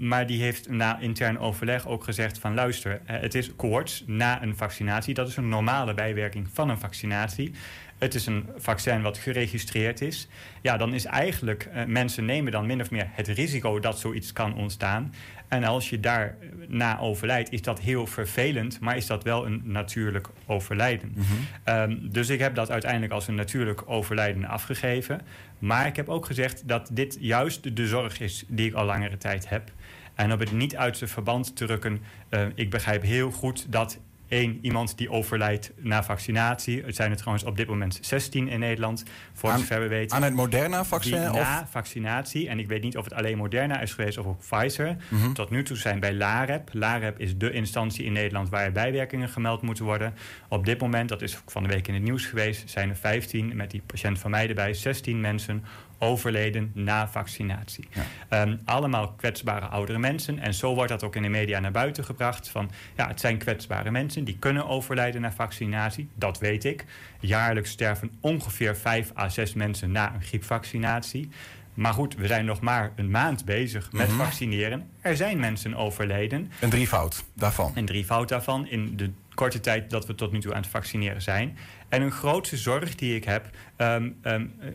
maar die heeft na intern overleg ook gezegd van luister, het is koorts na een vaccinatie. Dat is een normale bijwerking van een vaccinatie het is een vaccin wat geregistreerd is. Ja, dan is eigenlijk, uh, mensen nemen dan min of meer het risico dat zoiets kan ontstaan. En als je daarna overlijdt, is dat heel vervelend, maar is dat wel een natuurlijk overlijden. Mm -hmm. um, dus ik heb dat uiteindelijk als een natuurlijk overlijden afgegeven. Maar ik heb ook gezegd dat dit juist de zorg is die ik al langere tijd heb. En om het niet uit zijn verband te rukken, uh, ik begrijp heel goed dat één iemand die overlijdt na vaccinatie. Het zijn er trouwens op dit moment 16 in Nederland, voor Aan- zover we weten. Aan het Moderna-vaccin? Na vaccinatie, en ik weet niet of het alleen Moderna is geweest of ook Pfizer. Mhm. Tot nu toe zijn bij LAREP. LAREP is de instantie in Nederland waar er bijwerkingen gemeld moeten worden. Op dit moment, dat is ook van de week in het nieuws geweest, zijn er 15, met die patiënt van mij erbij, 16 mensen overleden na vaccinatie. Ehm, allemaal kwetsbare oudere mensen. En zo wordt dat ook in de media naar buiten gebracht. Van, ja, het zijn kwetsbare mensen die kunnen overlijden na vaccinatie. Dat weet ik. Jaarlijks sterven ongeveer 5 à 6 mensen na een griepvaccinatie. Maar goed, we zijn nog maar een maand bezig met Mhm. vaccineren. Er zijn mensen overleden. Een drievoud daarvan. Een drievoud daarvan in de korte tijd dat we tot nu toe aan het vaccineren zijn. En een grootste zorg die ik heb. ehm, ehm, eh,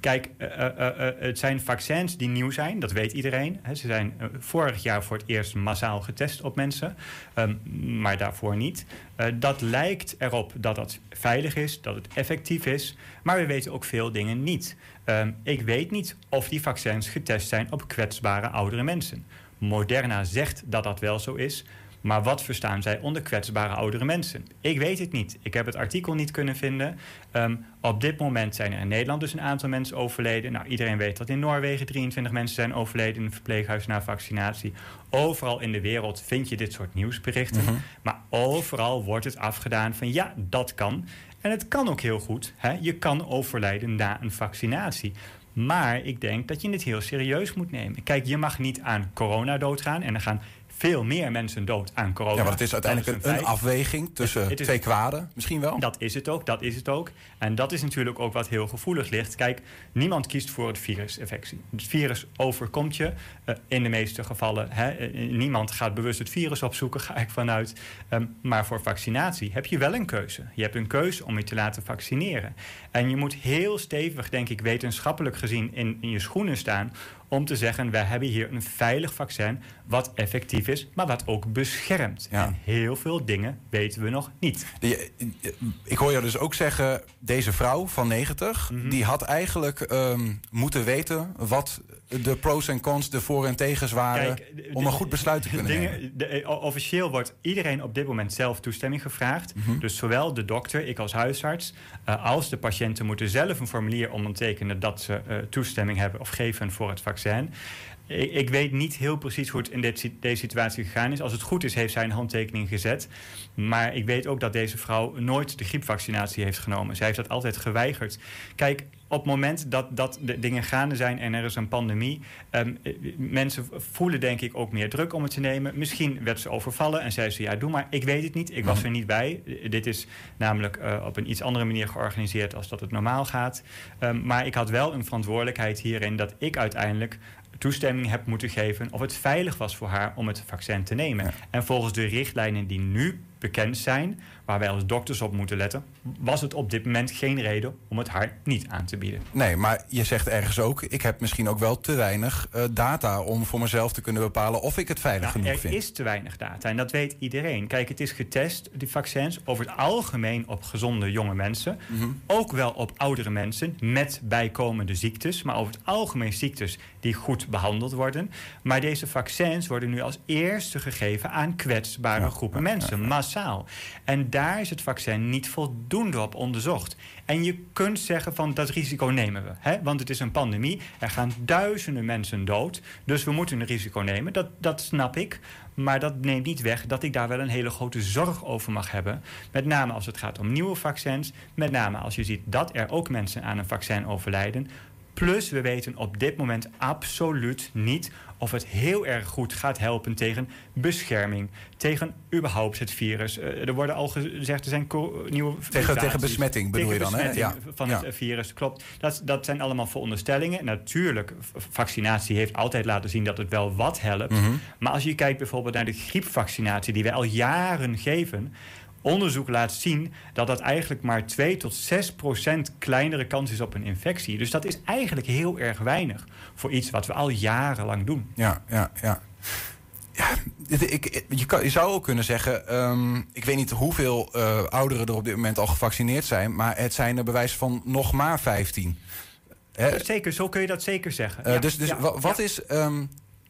kijk, eh, eh, het zijn vaccins die nieuw zijn, dat weet iedereen. Ze zijn vorig jaar voor het eerst massaal getest op mensen, ehm, maar daarvoor niet. Dat lijkt erop dat dat veilig is, dat het effectief is, maar we weten ook veel dingen niet. Ik weet niet of die vaccins getest zijn op kwetsbare oudere mensen. Moderna zegt dat dat wel zo is. Maar wat verstaan zij onder kwetsbare oudere mensen? Ik weet het niet. Ik heb het artikel niet kunnen vinden. Ehm, op dit moment zijn er in Nederland dus een aantal mensen overleden. Nou, iedereen weet dat in Noorwegen 23 mensen zijn overleden in een verpleeghuis na vaccinatie. Overal in de wereld vind je dit soort nieuwsberichten. Mhm. Maar overal wordt het afgedaan van ja, dat kan. En het kan ook heel goed. Hè? Je kan overlijden na een vaccinatie. Maar ik denk dat je het heel serieus moet nemen. Kijk, je mag niet aan corona doodgaan. En er gaan veel meer mensen dood aan corona. Ja, want het is uiteindelijk een, afweging tussen Het is- twee kwaden, misschien wel. Dat is het ook, dat is het ook. En dat is natuurlijk ook wat heel gevoelig ligt. Kijk, niemand kiest voor het virusinfectie. Het virus overkomt je eh, in de meeste gevallen. Hè. Eh, niemand gaat bewust het virus opzoeken, ga ik vanuit. Ehm, maar voor vaccinatie heb je wel een keuze. Je hebt een keuze om je te laten vaccineren. En je moet heel stevig, denk ik, wetenschappelijk gezien in, in je schoenen staan om te zeggen, wij hebben hier een veilig vaccin wat effectief is, maar wat ook beschermt. En heel veel dingen weten we nog niet. Ik hoor jou dus ook zeggen, deze vrouw van 90, Mhm. die had eigenlijk ehm, moeten weten wat de pros en cons, de voor en tegens waren, Kijk, de- om een goed besluit te kunnen dingen, nemen. de- officieel wordt iedereen op dit moment zelf toestemming gevraagd. Mhm. Dus zowel de dokter, ik als huisarts, eh, als de patiënten moeten zelf een formulier ondertekenen dat ze eh, toestemming hebben of geven voor het vaccin. Ik, ik weet niet heel precies hoe het in dit, deze situatie gegaan is. Als het goed is, heeft zij een handtekening gezet. Maar ik weet ook dat deze vrouw nooit de griepvaccinatie heeft genomen. Zij heeft dat altijd geweigerd. Kijk, op het moment dat, dat de dingen gaande zijn en er is een pandemie... ehm, eh, mensen voelen denk ik ook meer druk om het te nemen. Misschien werd ze overvallen en zei ze, ja, doe maar. Ik weet het niet, ik was Mhm. er niet bij. Eh, Dit is namelijk eh, op een iets andere manier georganiseerd... als dat het normaal gaat. Ehm, maar ik had wel een verantwoordelijkheid hierin... dat ik uiteindelijk toestemming heb moeten geven... of het veilig was voor haar om het vaccin te nemen. En volgens de richtlijnen die nu bekend zijn... waar wij als dokters op moeten letten... was het op dit moment geen reden om het haar niet aan te bieden. Nee, maar je zegt ergens ook, ik heb misschien ook wel te weinig eh, data om voor mezelf te kunnen bepalen of ik het veilig Nou, genoeg er vind. is te weinig data en dat weet iedereen. Kijk, het is getest, die vaccins, over het algemeen op gezonde jonge mensen. Mhm. Ook wel op oudere mensen met bijkomende ziektes. Maar over het algemeen ziektes die goed behandeld worden. Maar deze vaccins worden nu als eerste gegeven aan kwetsbare groepen mensen, massaal. En daar is het vaccin niet voldoende op onderzocht. En je kunt zeggen van dat risico nemen we. Hè? Want het is een pandemie. Er gaan duizenden mensen dood. Dus we moeten een risico nemen. Dat, dat snap ik. Maar dat neemt niet weg dat ik daar wel een hele grote zorg over mag hebben. Met name als het gaat om nieuwe vaccins. Met name als je ziet dat er ook mensen aan een vaccin overlijden. Plus, we weten op dit moment absoluut niet of het heel erg goed gaat helpen tegen bescherming. Tegen überhaupt het virus. Eh, er worden al gezegd, er zijn nieuwe tegen mutaties. besmetting bedoel Tegen je dan, hè? Ja. van Ja. het virus, klopt. Dat, dat zijn allemaal veronderstellingen. Natuurlijk, vaccinatie heeft altijd laten zien dat het wel wat helpt. Mhm. Maar als je kijkt bijvoorbeeld naar de griepvaccinatie... die wij al jaren geven... Onderzoek laat zien dat dat eigenlijk maar 2 tot 6 procent kleinere kans is op een infectie. Dus dat is eigenlijk heel erg weinig voor iets wat we al jarenlang doen. Ja, ja, ja. Ja, ik, je, kan, je zou ook kunnen zeggen, ehm, ik weet niet hoeveel eh, ouderen er op dit moment al gevaccineerd zijn, maar het zijn er bewijs van nog maar 15. Hè? Zeker, zo kun je dat zeker zeggen. Eh, Ja, dus dus ja, wat, ja. is, ehm,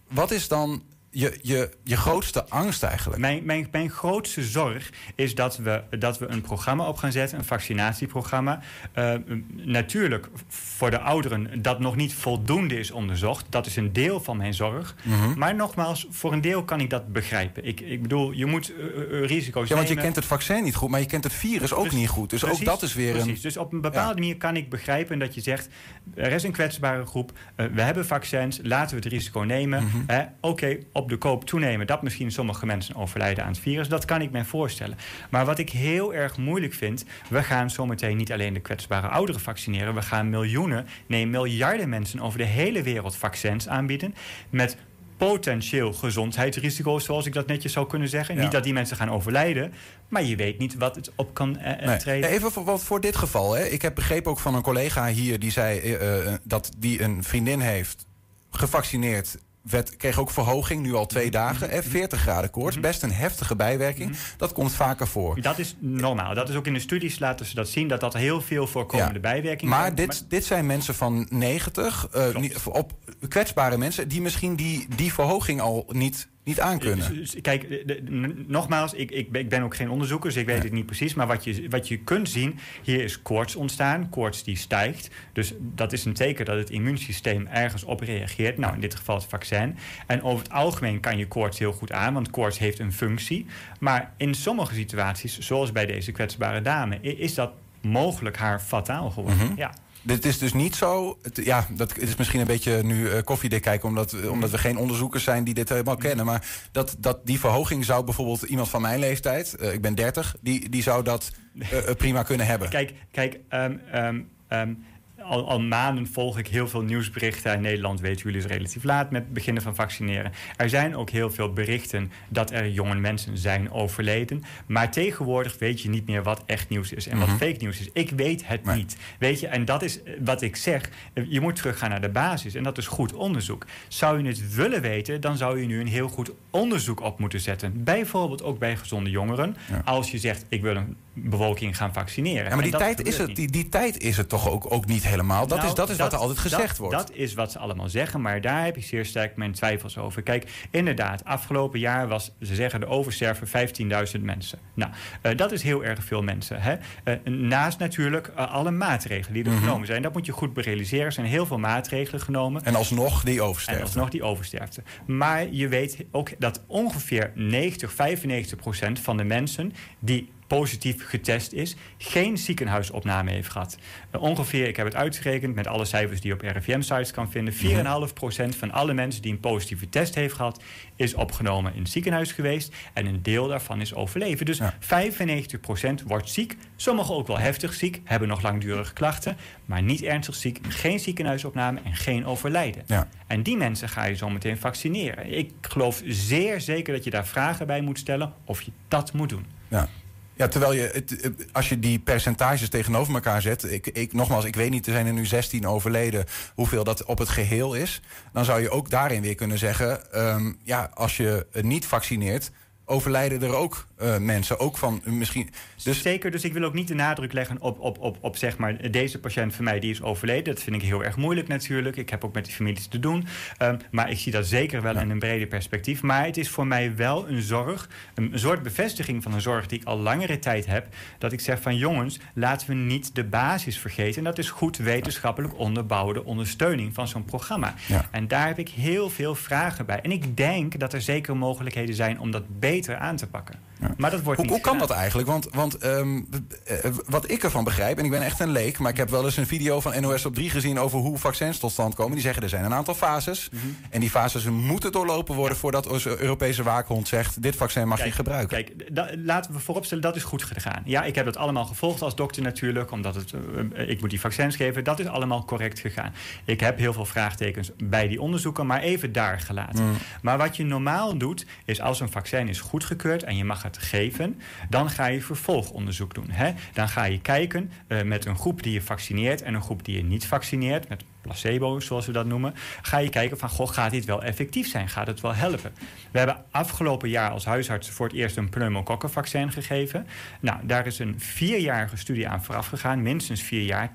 wat is dan je, je, je grootste angst eigenlijk? Mijn, mijn, mijn grootste zorg is dat we, dat we een programma op gaan zetten, een vaccinatieprogramma. Uh, natuurlijk voor de ouderen dat nog niet voldoende is onderzocht. Dat is een deel van mijn zorg. Mhm. Maar nogmaals, voor een deel kan ik dat begrijpen. Ik, ik bedoel, je moet uh, risico's Ja, want je kent het vaccin niet goed, maar je kent het virus ook niet goed. Dus precies, ook dat is weer precies. een... Dus op een bepaalde manier kan ik begrijpen dat je zegt... er is een kwetsbare groep, eh, we hebben vaccins, laten we het risico nemen. Mhm. Eh, Oké, op de koop toenemen dat misschien sommige mensen overlijden aan het virus. Dat kan ik me voorstellen. Maar wat ik heel erg moeilijk vind... we gaan zometeen niet alleen de kwetsbare ouderen vaccineren... we gaan miljoenen, nee miljarden mensen over de hele wereld vaccins aanbieden... met potentieel gezondheidsrisico's, zoals ik dat netjes zou kunnen zeggen. Ja. Niet dat die mensen gaan overlijden, maar je weet niet wat het op kan eh, eh, Nee. treden. Even voor, wat voor dit geval. Hè. Ik heb begrepen ook van een collega hier... die zei eh, dat die een vriendin heeft gevaccineerd... Werd, kreeg ook verhoging, nu al twee Mhm. dagen. Hè, 40 graden koorts, best een heftige bijwerking. Dat komt vaker voor. Dat is normaal. Dat is ook in de studies laten ze dat zien, dat dat heel veel voorkomende Ja. bijwerkingen Maar dit, dit zijn mensen van 90, eh, op kwetsbare mensen... die misschien die, die verhoging al niet, niet aankunnen. Dus, Kijk, de- de- n- nogmaals, ik, ik, ben- ik ben ook geen onderzoeker, dus ik weet het niet precies. Maar wat je, wat je kunt zien, hier is koorts ontstaan. Koorts die stijgt. Dus dat is een teken dat het immuunsysteem ergens op reageert. Nou, in dit geval het vaccin. En over het algemeen kan je koorts heel goed aan, want koorts heeft een functie. Maar in sommige situaties, zoals bij deze kwetsbare dame, is dat mogelijk haar fataal geworden. Mhm. Ja. Dit is dus niet zo. Het, ja, dat is misschien een beetje nu eh, koffiedik kijken, omdat, Mhm. omdat we geen onderzoekers zijn die dit helemaal kennen. Maar dat, dat die verhoging zou bijvoorbeeld iemand van mijn leeftijd, eh, ik ben 30, die, die zou dat eh, eh, prima kunnen hebben. Kijk, kijk ehm, ehm, ehm, al, al maanden volg ik heel veel nieuwsberichten. In Nederland weten jullie is relatief laat met het beginnen van vaccineren. Er zijn ook heel veel berichten dat er jonge mensen zijn overleden. Maar tegenwoordig weet je niet meer wat echt nieuws is en wat Mhm. fake nieuws is. Ik weet het niet. Weet je, en dat is eh, wat ik zeg. Eh, Je moet teruggaan naar de basis en dat is goed onderzoek. Zou je het willen weten, dan zou je nu een heel goed onderzoek op moeten zetten. Bijvoorbeeld ook bij gezonde jongeren. Als je zegt, ik wil een bevolking gaan vaccineren. Ja, maar En die tijd, is het, die, die tijd is het toch ook, ook niet helemaal. Dat Nou, is, dat is wat er altijd gezegd dat- wordt. Dat is wat ze allemaal zeggen, maar daar heb ik zeer sterk mijn twijfels over. Kijk, inderdaad, afgelopen jaar was, ze zeggen, de oversterven 15.000 mensen. Nou, eh, dat is heel erg veel mensen. Hè? Eh, naast natuurlijk eh, alle maatregelen die er Mhm. genomen zijn. Dat moet je goed berealiseren. Er zijn heel veel maatregelen genomen. En alsnog die En oversterfte. alsnog die oversterfte. Maar je weet ook dat ongeveer 90, 95 procent van de mensen die positief getest is, geen ziekenhuisopname heeft gehad. Eh, ongeveer, ik heb het uitgerekend met alle cijfers die je op RIVM-sites kan vinden, 4,5 procent van alle mensen die een positieve test heeft gehad, is opgenomen in het ziekenhuis geweest. En een deel daarvan is overleven. Dus 95 procent wordt ziek. Sommigen ook wel heftig ziek, hebben nog langdurige klachten, maar niet ernstig ziek, geen ziekenhuisopname en geen overlijden. Ja. En die mensen ga je zo meteen vaccineren. Ik geloof zeer zeker dat je daar vragen bij moet stellen of je dat moet doen. Ja. Ja, terwijl je, het, als je die percentages tegenover elkaar zet... Ik, ik, nogmaals, ik weet niet, er zijn er nu 16 overleden... hoeveel dat op het geheel is. Dan zou je ook daarin weer kunnen zeggen... ehm, ja, als je niet vaccineert... overlijden er ook eh, mensen, ook van eh, misschien... Dus Zeker, dus ik wil ook niet de nadruk leggen op, op, op, op zeg maar, deze patiënt van mij die is overleden. Dat vind ik heel erg moeilijk natuurlijk. Ik heb ook met die families te doen. Ehm, maar ik zie dat zeker wel in een breder perspectief. Maar het is voor mij wel een zorg, een, een soort bevestiging van een zorg die ik al langere tijd heb. Dat ik zeg van jongens, laten we niet de basis vergeten. En dat is goed wetenschappelijk onderbouwde ondersteuning van zo'n programma. Ja. En daar heb ik heel veel vragen bij. En ik denk dat er zeker mogelijkheden zijn om dat beter aan te pakken. Maar dat wordt Hoe, niet hoe kan gedaan. dat eigenlijk? Want, want ehm, eh, wat ik ervan begrijp, en ik ben echt een leek... maar ik heb wel eens een video van NOS op 3 gezien... over hoe vaccins tot stand komen. Die zeggen er zijn een aantal fases. Mhm. En die fases moeten doorlopen worden... voordat onze Europese waakhond zegt... dit vaccin mag je gebruiken. Kijk, da- laten we vooropstellen, dat is goed gegaan. Ja, ik heb dat allemaal gevolgd als dokter natuurlijk, omdat het, eh, ik moet die vaccins geven. Dat is allemaal correct gegaan. Ik heb heel veel vraagtekens bij die onderzoeken, maar even daar gelaten. Mm. Maar wat je normaal doet, is als een vaccin is goedgekeurd en je mag het geven, dan ga je vervolgonderzoek doen. Hè? Dan ga je kijken eh, met een groep die je vaccineert en een groep die je niet vaccineert, met placebo zoals we dat noemen, ga je kijken van goh, gaat dit wel effectief zijn? Gaat het wel helpen? We hebben afgelopen jaar als huisarts voor het eerst een pneumokokkenvaccin gegeven. Nou, daar is een vierjarige studie aan vooraf gegaan, minstens vier jaar.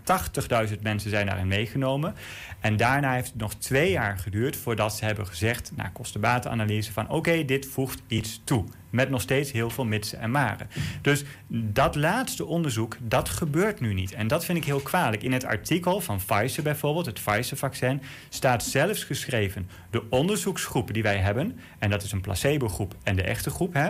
80.000 mensen zijn daarin meegenomen. En daarna heeft het nog twee jaar geduurd voordat ze hebben gezegd, na kostenbatenanalyse, van oké, dit voegt iets toe. Met nog steeds heel veel mitsen en maren. Dus dat laatste onderzoek, dat gebeurt nu niet. En dat vind ik heel kwalijk. In het artikel van Pfizer bijvoorbeeld, het Pfizer-vaccin, staat zelfs geschreven: de onderzoeksgroep die wij hebben, en dat is een placebo-groep en de echte groep, hè,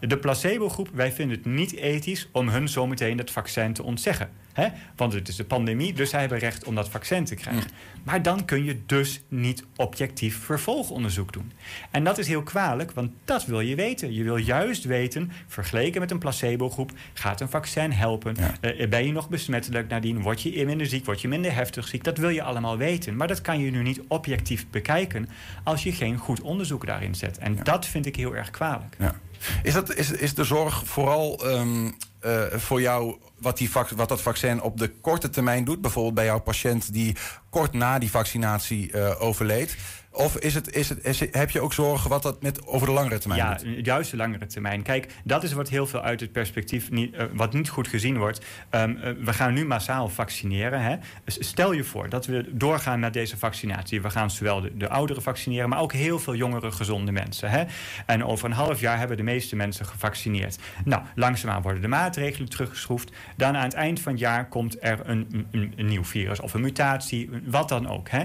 de placebo-groep, wij vinden het niet ethisch om hun zometeen het vaccin te ontzeggen. Hè? Want het is de pandemie, dus zij hebben recht om dat vaccin te krijgen. Maar dan kun je dus niet objectief vervolgonderzoek doen. En dat is heel kwalijk, want dat wil je weten. Je wil juist weten, vergeleken met een placebo-groep, gaat een vaccin helpen? Eh, ben je nog besmettelijk nadien? Word je minder ziek? Word je minder heftig ziek? Dat wil je allemaal weten. Maar dat kan je nu niet objectief bekijken als je geen goed onderzoek daarin zet. En dat vind ik heel erg kwalijk. Ja. Is, dat, is, is de zorg vooral um, uh, voor jou wat, die, wat dat vaccin op de korte termijn doet? Bijvoorbeeld bij jouw patiënt die kort na die vaccinatie uh, overleed. Of is het, is het, is heb je ook zorgen wat dat met over de langere termijn ja, doet? juist de langere termijn. Kijk, dat is wat heel veel uit het perspectief niet, uh, wat niet goed gezien wordt. Um, uh, we gaan nu massaal vaccineren. Hè? Stel je voor dat we doorgaan met deze vaccinatie. We gaan zowel de, de ouderen vaccineren, maar ook heel veel jongere gezonde mensen. Hè? En over een half jaar hebben de meeste mensen gevaccineerd. Nou, langzaamaan worden de maatregelen teruggeschroefd. Dan aan het eind van het jaar komt er een, een, een nieuw virus of een mutatie, wat dan ook. Hè?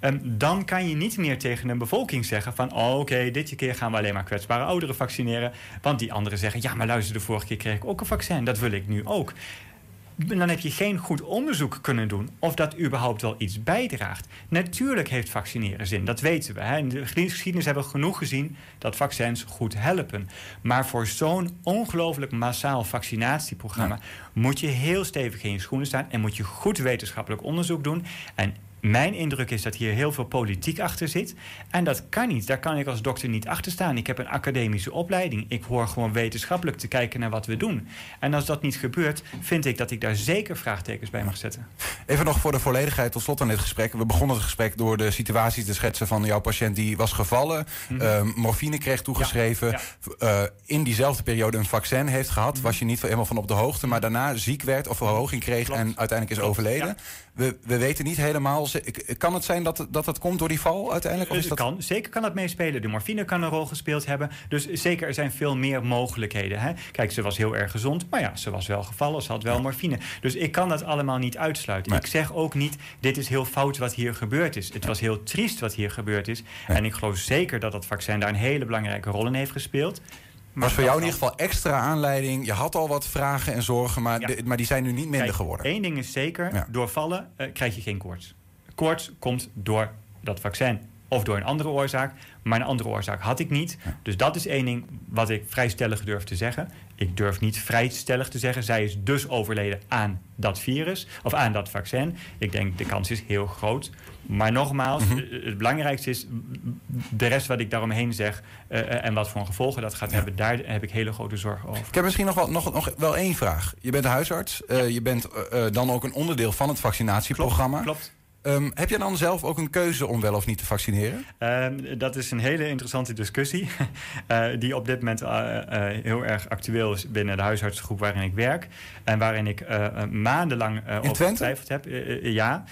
Um, dan kan je niet meer tegen een bevolking zeggen van... Oh, oké, okay, dit keer gaan we alleen maar kwetsbare ouderen vaccineren. Want die anderen zeggen, ja, maar luister, de vorige keer kreeg ik ook een vaccin. Dat wil ik nu ook. Dan heb je geen goed onderzoek kunnen doen of dat überhaupt wel iets bijdraagt. Natuurlijk heeft vaccineren zin, dat weten we. Hè. In de geschiedenis hebben we genoeg gezien dat vaccins goed helpen. Maar voor zo'n ongelooflijk massaal vaccinatieprogramma... Ja. moet je heel stevig in je schoenen staan... en moet je goed wetenschappelijk onderzoek doen... En mijn indruk is dat hier heel veel politiek achter zit. En dat kan niet. Daar kan ik als dokter niet achter staan. Ik heb een academische opleiding. Ik hoor gewoon wetenschappelijk te kijken naar wat we doen. En als dat niet gebeurt, vind ik dat ik daar zeker vraagtekens bij mag zetten. Even nog voor de volledigheid tot slot aan dit gesprek. We begonnen het gesprek door de situatie te schetsen van jouw patiënt die was gevallen. Mm -hmm. uh, morfine kreeg toegeschreven. Ja, ja. Uh, in diezelfde periode een vaccin heeft gehad. Mm -hmm. Was je niet helemaal van op de hoogte. Maar daarna ziek werd of verhoging kreeg Klopt. en uiteindelijk is Klopt. overleden. Ja. We, we weten niet helemaal kan het zijn dat, dat dat komt door die val uiteindelijk? Of is dat... kan, zeker kan dat meespelen. De morfine kan een rol gespeeld hebben. Dus zeker, er zijn veel meer mogelijkheden. Hè? Kijk, ze was heel erg gezond, maar ja, ze was wel gevallen. Ze had wel ja. morfine. Dus ik kan dat allemaal niet uitsluiten. Nee. Ik zeg ook niet, dit is heel fout wat hier gebeurd is. Het was heel triest wat hier gebeurd is. Nee. En ik geloof zeker dat dat vaccin daar een hele belangrijke rol in heeft gespeeld. Maar was voor jou in ieder geval extra aanleiding. Je had al wat vragen en zorgen, maar, ja. de, maar die zijn nu niet minder Kijk, geworden. Eén ding is zeker, ja. door vallen uh, krijg je geen koorts. Koorts komt door dat vaccin of door een andere oorzaak. Maar een andere oorzaak had ik niet. Dus dat is één ding wat ik vrij stellig durf te zeggen. Ik durf niet vrij stellig te zeggen. Zij is dus overleden aan dat virus of aan dat vaccin. Ik denk de kans is heel groot. Maar nogmaals, mm -hmm. het belangrijkste is de rest wat ik daaromheen zeg uh, en wat voor gevolgen dat gaat ja. hebben. Daar heb ik hele grote zorgen over. Ik heb misschien nog wel, nog, nog wel één vraag. Je bent huisarts. Uh. Je bent uh, dan ook een onderdeel van het vaccinatieprogramma. Klopt. klopt. Um, heb je dan zelf ook een keuze om wel of niet te vaccineren? Um, dat is een hele interessante discussie. uh, die op dit moment uh, uh, heel erg actueel is binnen de huisartsengroep waarin ik werk. En waarin ik maandenlang over getwijfeld heb. ja,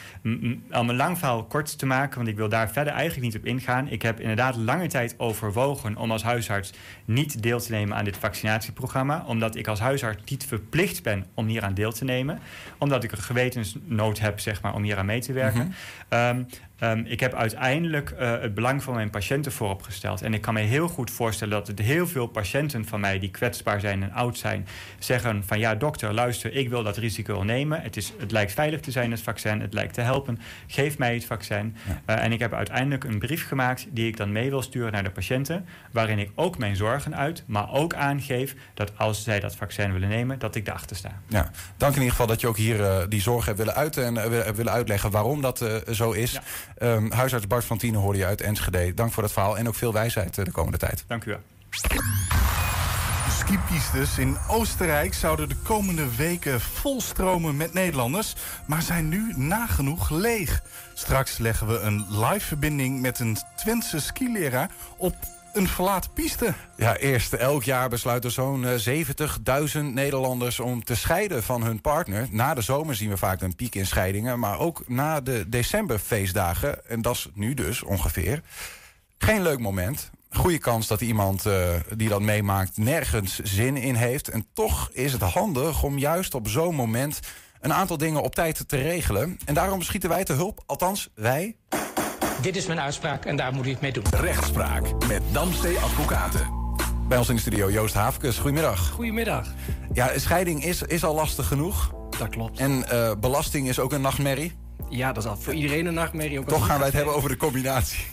om een lang verhaal kort te maken, want ik wil daar verder eigenlijk niet op ingaan. Ik heb inderdaad lange tijd overwogen om als huisarts niet deel te nemen aan dit vaccinatieprogramma. Omdat ik als huisarts niet verplicht ben om hier aan deel te nemen. Omdat ik een gewetensnood heb zeg maar, om hier aan mee te werken. Mm -hmm. um, um, ik heb uiteindelijk uh, het belang van mijn patiënten voorop gesteld. En ik kan me heel goed voorstellen dat het heel veel patiënten van mij... die kwetsbaar zijn en oud zijn, zeggen van... ja, dokter, luister, ik wil dat risico nemen. Het, is, het lijkt veilig te zijn, het vaccin. Het lijkt te helpen. Geef mij het vaccin. Ja. Uh, en ik heb uiteindelijk een brief gemaakt... die ik dan mee wil sturen naar de patiënten... waarin ik ook mijn zorgen uit, maar ook aangeef... dat als zij dat vaccin willen nemen, dat ik erachter sta. Ja, dank in ieder geval dat je ook hier uh, die zorgen hebt willen uiten... en willen uitleggen waarom dat zo is. Ja. Um, huisarts Bart van Tienen hoorde je uit Enschede. Dank voor dat verhaal en ook veel wijsheid de komende tijd. Dank u wel. skipistes in Oostenrijk zouden de komende weken volstromen met Nederlanders, maar zijn nu nagenoeg leeg. Straks leggen we een live verbinding met een Twentse skileraar op een verlaten piste. Ja, eerst elk jaar besluiten zo'n 70.000 Nederlanders om te scheiden van hun partner. Na de zomer zien we vaak een piek in scheidingen, maar ook na de decemberfeestdagen. En dat is nu dus ongeveer. Geen leuk moment. Goede kans dat iemand uh, die dat meemaakt nergens zin in heeft. En toch is het handig om juist op zo'n moment een aantal dingen op tijd te regelen. En daarom schieten wij te hulp. Althans, wij. Dit is mijn uitspraak en daar moet u het mee doen. Rechtspraak met Damstee Advocaten. Bij ons in de studio Joost Haafkes. Goedemiddag. Goedemiddag. Ja, scheiding is, is al lastig genoeg. Dat klopt. En uh, belasting is ook een nachtmerrie. Ja, dat is al voor iedereen een nachtmerrie. Ook Toch gaan wij het hebben over de combinatie.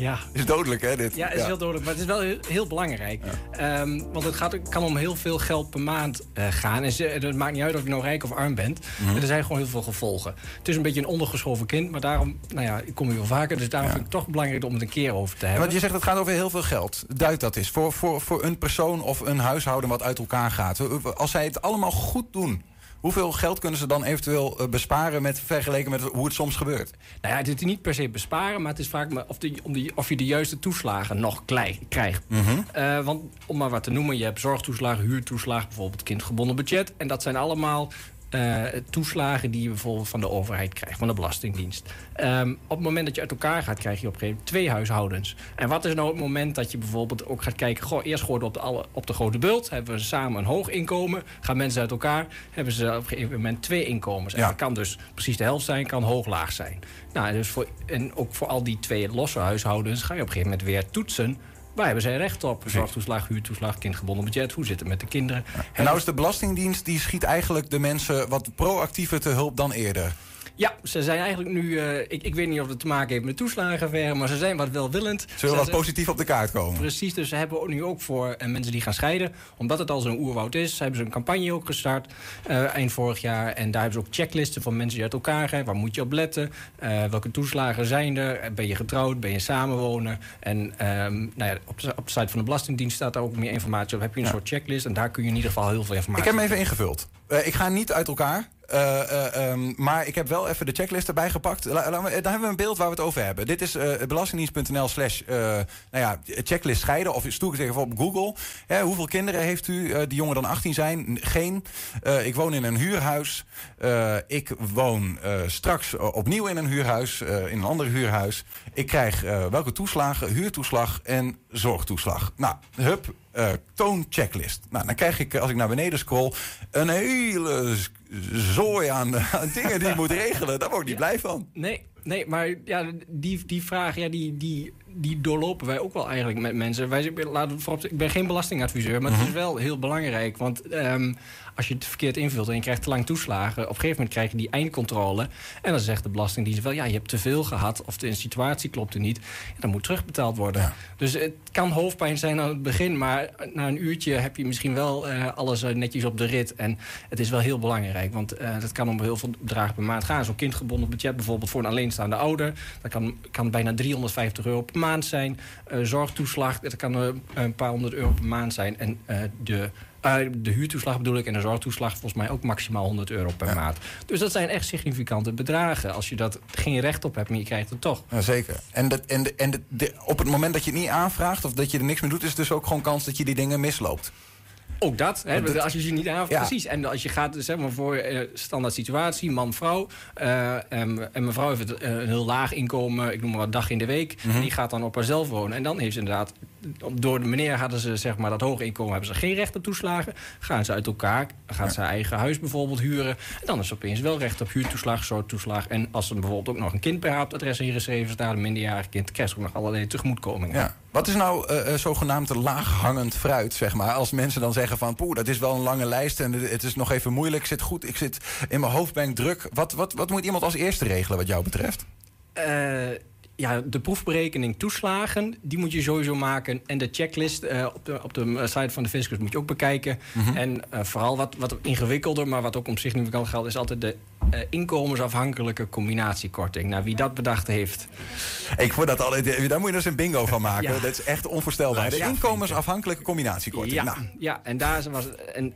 Ja. Is dodelijk, hè, dit? Ja, het is heel dodelijk. Maar het is wel heel, heel belangrijk. Ja. Um, want het gaat, kan om heel veel geld per maand uh, gaan. En ze, het maakt niet uit of je nou rijk of arm bent. Mm -hmm. Er zijn gewoon heel veel gevolgen. Het is een beetje een ondergeschoven kind. Maar daarom, nou ja, ik kom hier wel vaker. Dus daarom ja. vind ik het toch belangrijk om het een keer over te hebben. Ja, want je zegt het gaat over heel veel geld. Duid dat is. Voor, voor, voor een persoon of een huishouden wat uit elkaar gaat. Als zij het allemaal goed doen... Hoeveel geld kunnen ze dan eventueel besparen met, vergeleken met hoe het soms gebeurt? Nou ja, het is niet per se besparen, maar het is vaak of, de, om de, of je de juiste toeslagen nog krijgt. Mhm. Mm -hmm. uh, want om maar wat te noemen, je hebt zorgtoeslagen, huurtoeslagen, bijvoorbeeld kindgebonden budget. En dat zijn allemaal uh, toeslagen die je bijvoorbeeld van de overheid krijgt, van de Belastingdienst. Um, op het moment dat je uit elkaar gaat, krijg je op een gegeven moment twee huishoudens. En wat is nou het moment dat je bijvoorbeeld ook gaat kijken... Goh, eerst gooien we op de, alle, op de grote bult, hebben we samen een hoog inkomen... gaan mensen uit elkaar, hebben ze op een gegeven moment twee inkomens. En Ja. dat kan dus precies de helft zijn, kan hoog-laag zijn. Nou, dus voor, en ook voor al die twee losse huishoudens ga je op een gegeven moment weer toetsen... Waar hebben zij recht op? Zorgtoeslag, huurtoeslag, kindgebonden budget. Hoe zit het met de kinderen? En nou is de Belastingdienst, die schiet eigenlijk de mensen wat proactiever te hulp dan eerder. Ja, ze zijn eigenlijk nu... Uh, ik, ik weet niet of het te maken heeft met toeslagenverre... maar ze zijn wat welwillend. Ze willen wat positief op de kaart komen. Precies, dus ze hebben nu ook voor uh, mensen die gaan scheiden... omdat het al zo'n oerwoud is, hebben ze een campagne ook gestart... Uh, eind vorig jaar. En daar hebben ze ook checklisten van mensen die uit elkaar gaan. Waar moet je op letten? welke toeslagen zijn er? Ben je getrouwd? Ben je samenwoner? En um, nou ja, op, de, op de site van de Belastingdienst staat daar ook meer informatie op. Heb je een ja. soort checklist en daar kun je in ieder geval heel veel informatie Ik heb hem even ingevuld. ik ga niet uit elkaar. Uh, uh, um, maar ik heb wel even de checklist erbij gepakt. La, dan hebben we een beeld waar we het over hebben. Dit is uh, belastingdienst.nl slash nou ja, checklist scheiden. Of stoek het even op Google. Hoeveel kinderen heeft u die jonger dan 18 zijn? Geen. ik woon in een huurhuis. ik woon straks opnieuw in een huurhuis. in een ander huurhuis. Ik krijg welke toeslagen? Huurtoeslag en zorgtoeslag. Nou, hup. Uh, toon checklist. Nou, dan krijg ik, als ik naar beneden scroll, een hele zooi aan, aan dingen die je moet regelen. Daar word ik niet ja. blij van. Nee, nee maar ja, die, die vraag, ja, die, die, die doorlopen wij ook wel eigenlijk met mensen. Wij, laten voorop, ik ben geen belastingadviseur, maar het is wel heel belangrijk. Want um, als je het verkeerd invult en je krijgt te lang toeslagen... op een gegeven moment krijg je die eindcontrole... en dan zegt de Belastingdienst wel... ja, je hebt te veel gehad of de situatie klopt er niet... en dan moet terugbetaald worden. Ja. Dus het kan hoofdpijn zijn aan het begin... maar na een uurtje heb je misschien wel uh, alles uh, netjes op de rit. En het is wel heel belangrijk, want uh, dat kan om heel veel bedragen per maand gaan. Zo'n kindgebonden budget bijvoorbeeld voor een alleenstaande ouder... dat kan, kan bijna 350 euro per maand zijn. Uh, zorgtoeslag, dat kan een paar honderd euro per maand zijn. En uh, de, huurtoeslag bedoel ik en de zorgtoeslag volgens mij ook maximaal 100 euro per ja. maand. Dus dat zijn echt significante bedragen. Als je dat geen recht op hebt, maar je krijgt het toch. Ja, zeker. En, dat, en, de, en de, de, op het moment dat je het niet aanvraagt of dat je er niks mee doet... is dus ook gewoon kans dat je die dingen misloopt. Ook dat, hè, dat, als je ze niet aanvraagt. Ja. Precies. En als je gaat, zeg maar, voor uh, standaard situatie, man-vrouw. Uh, en, en mevrouw heeft een heel laag inkomen, ik noem maar wat, dag in de week. Mm -hmm. En die gaat dan op haarzelf wonen. En dan heeft ze inderdaad, door de meneer hadden ze zeg maar dat hoge inkomen, hebben ze geen recht op toeslagen. Gaan ze uit elkaar, gaat ja. ze eigen huis bijvoorbeeld huren. En dan is opeens wel recht op huurtoeslag, zorgtoeslag. En als ze bijvoorbeeld ook nog een kind het adres ingeschreven staat, een minderjarig kind, krijgt ze ook nog allerlei tegemoetkomingen. Ja. Wat is nou uh, zogenaamd laaghangend fruit, zeg maar? Als mensen dan zeggen van, poeh, dat is wel een lange lijst... en het is nog even moeilijk, ik zit goed, ik zit in mijn hoofd ben ik druk. Wat, wat, wat moet iemand als eerste regelen wat jou betreft? Uh, ja, de proefberekening toeslagen, die moet je sowieso maken. En de checklist eh, op, de, op de site van de fiscus moet je ook bekijken. Mhm. En eh, vooral wat, wat ingewikkelder, maar wat ook om zich niet kan gelden... is altijd de eh, inkomensafhankelijke combinatiekorting. Nou, wie dat bedacht heeft... Ik vond dat altijd, daar moet je dus een bingo van maken. Ja. Dat is echt onvoorstelbaar. De inkomensafhankelijke combinatiekorting. Ja, Nou, ja en daar was. En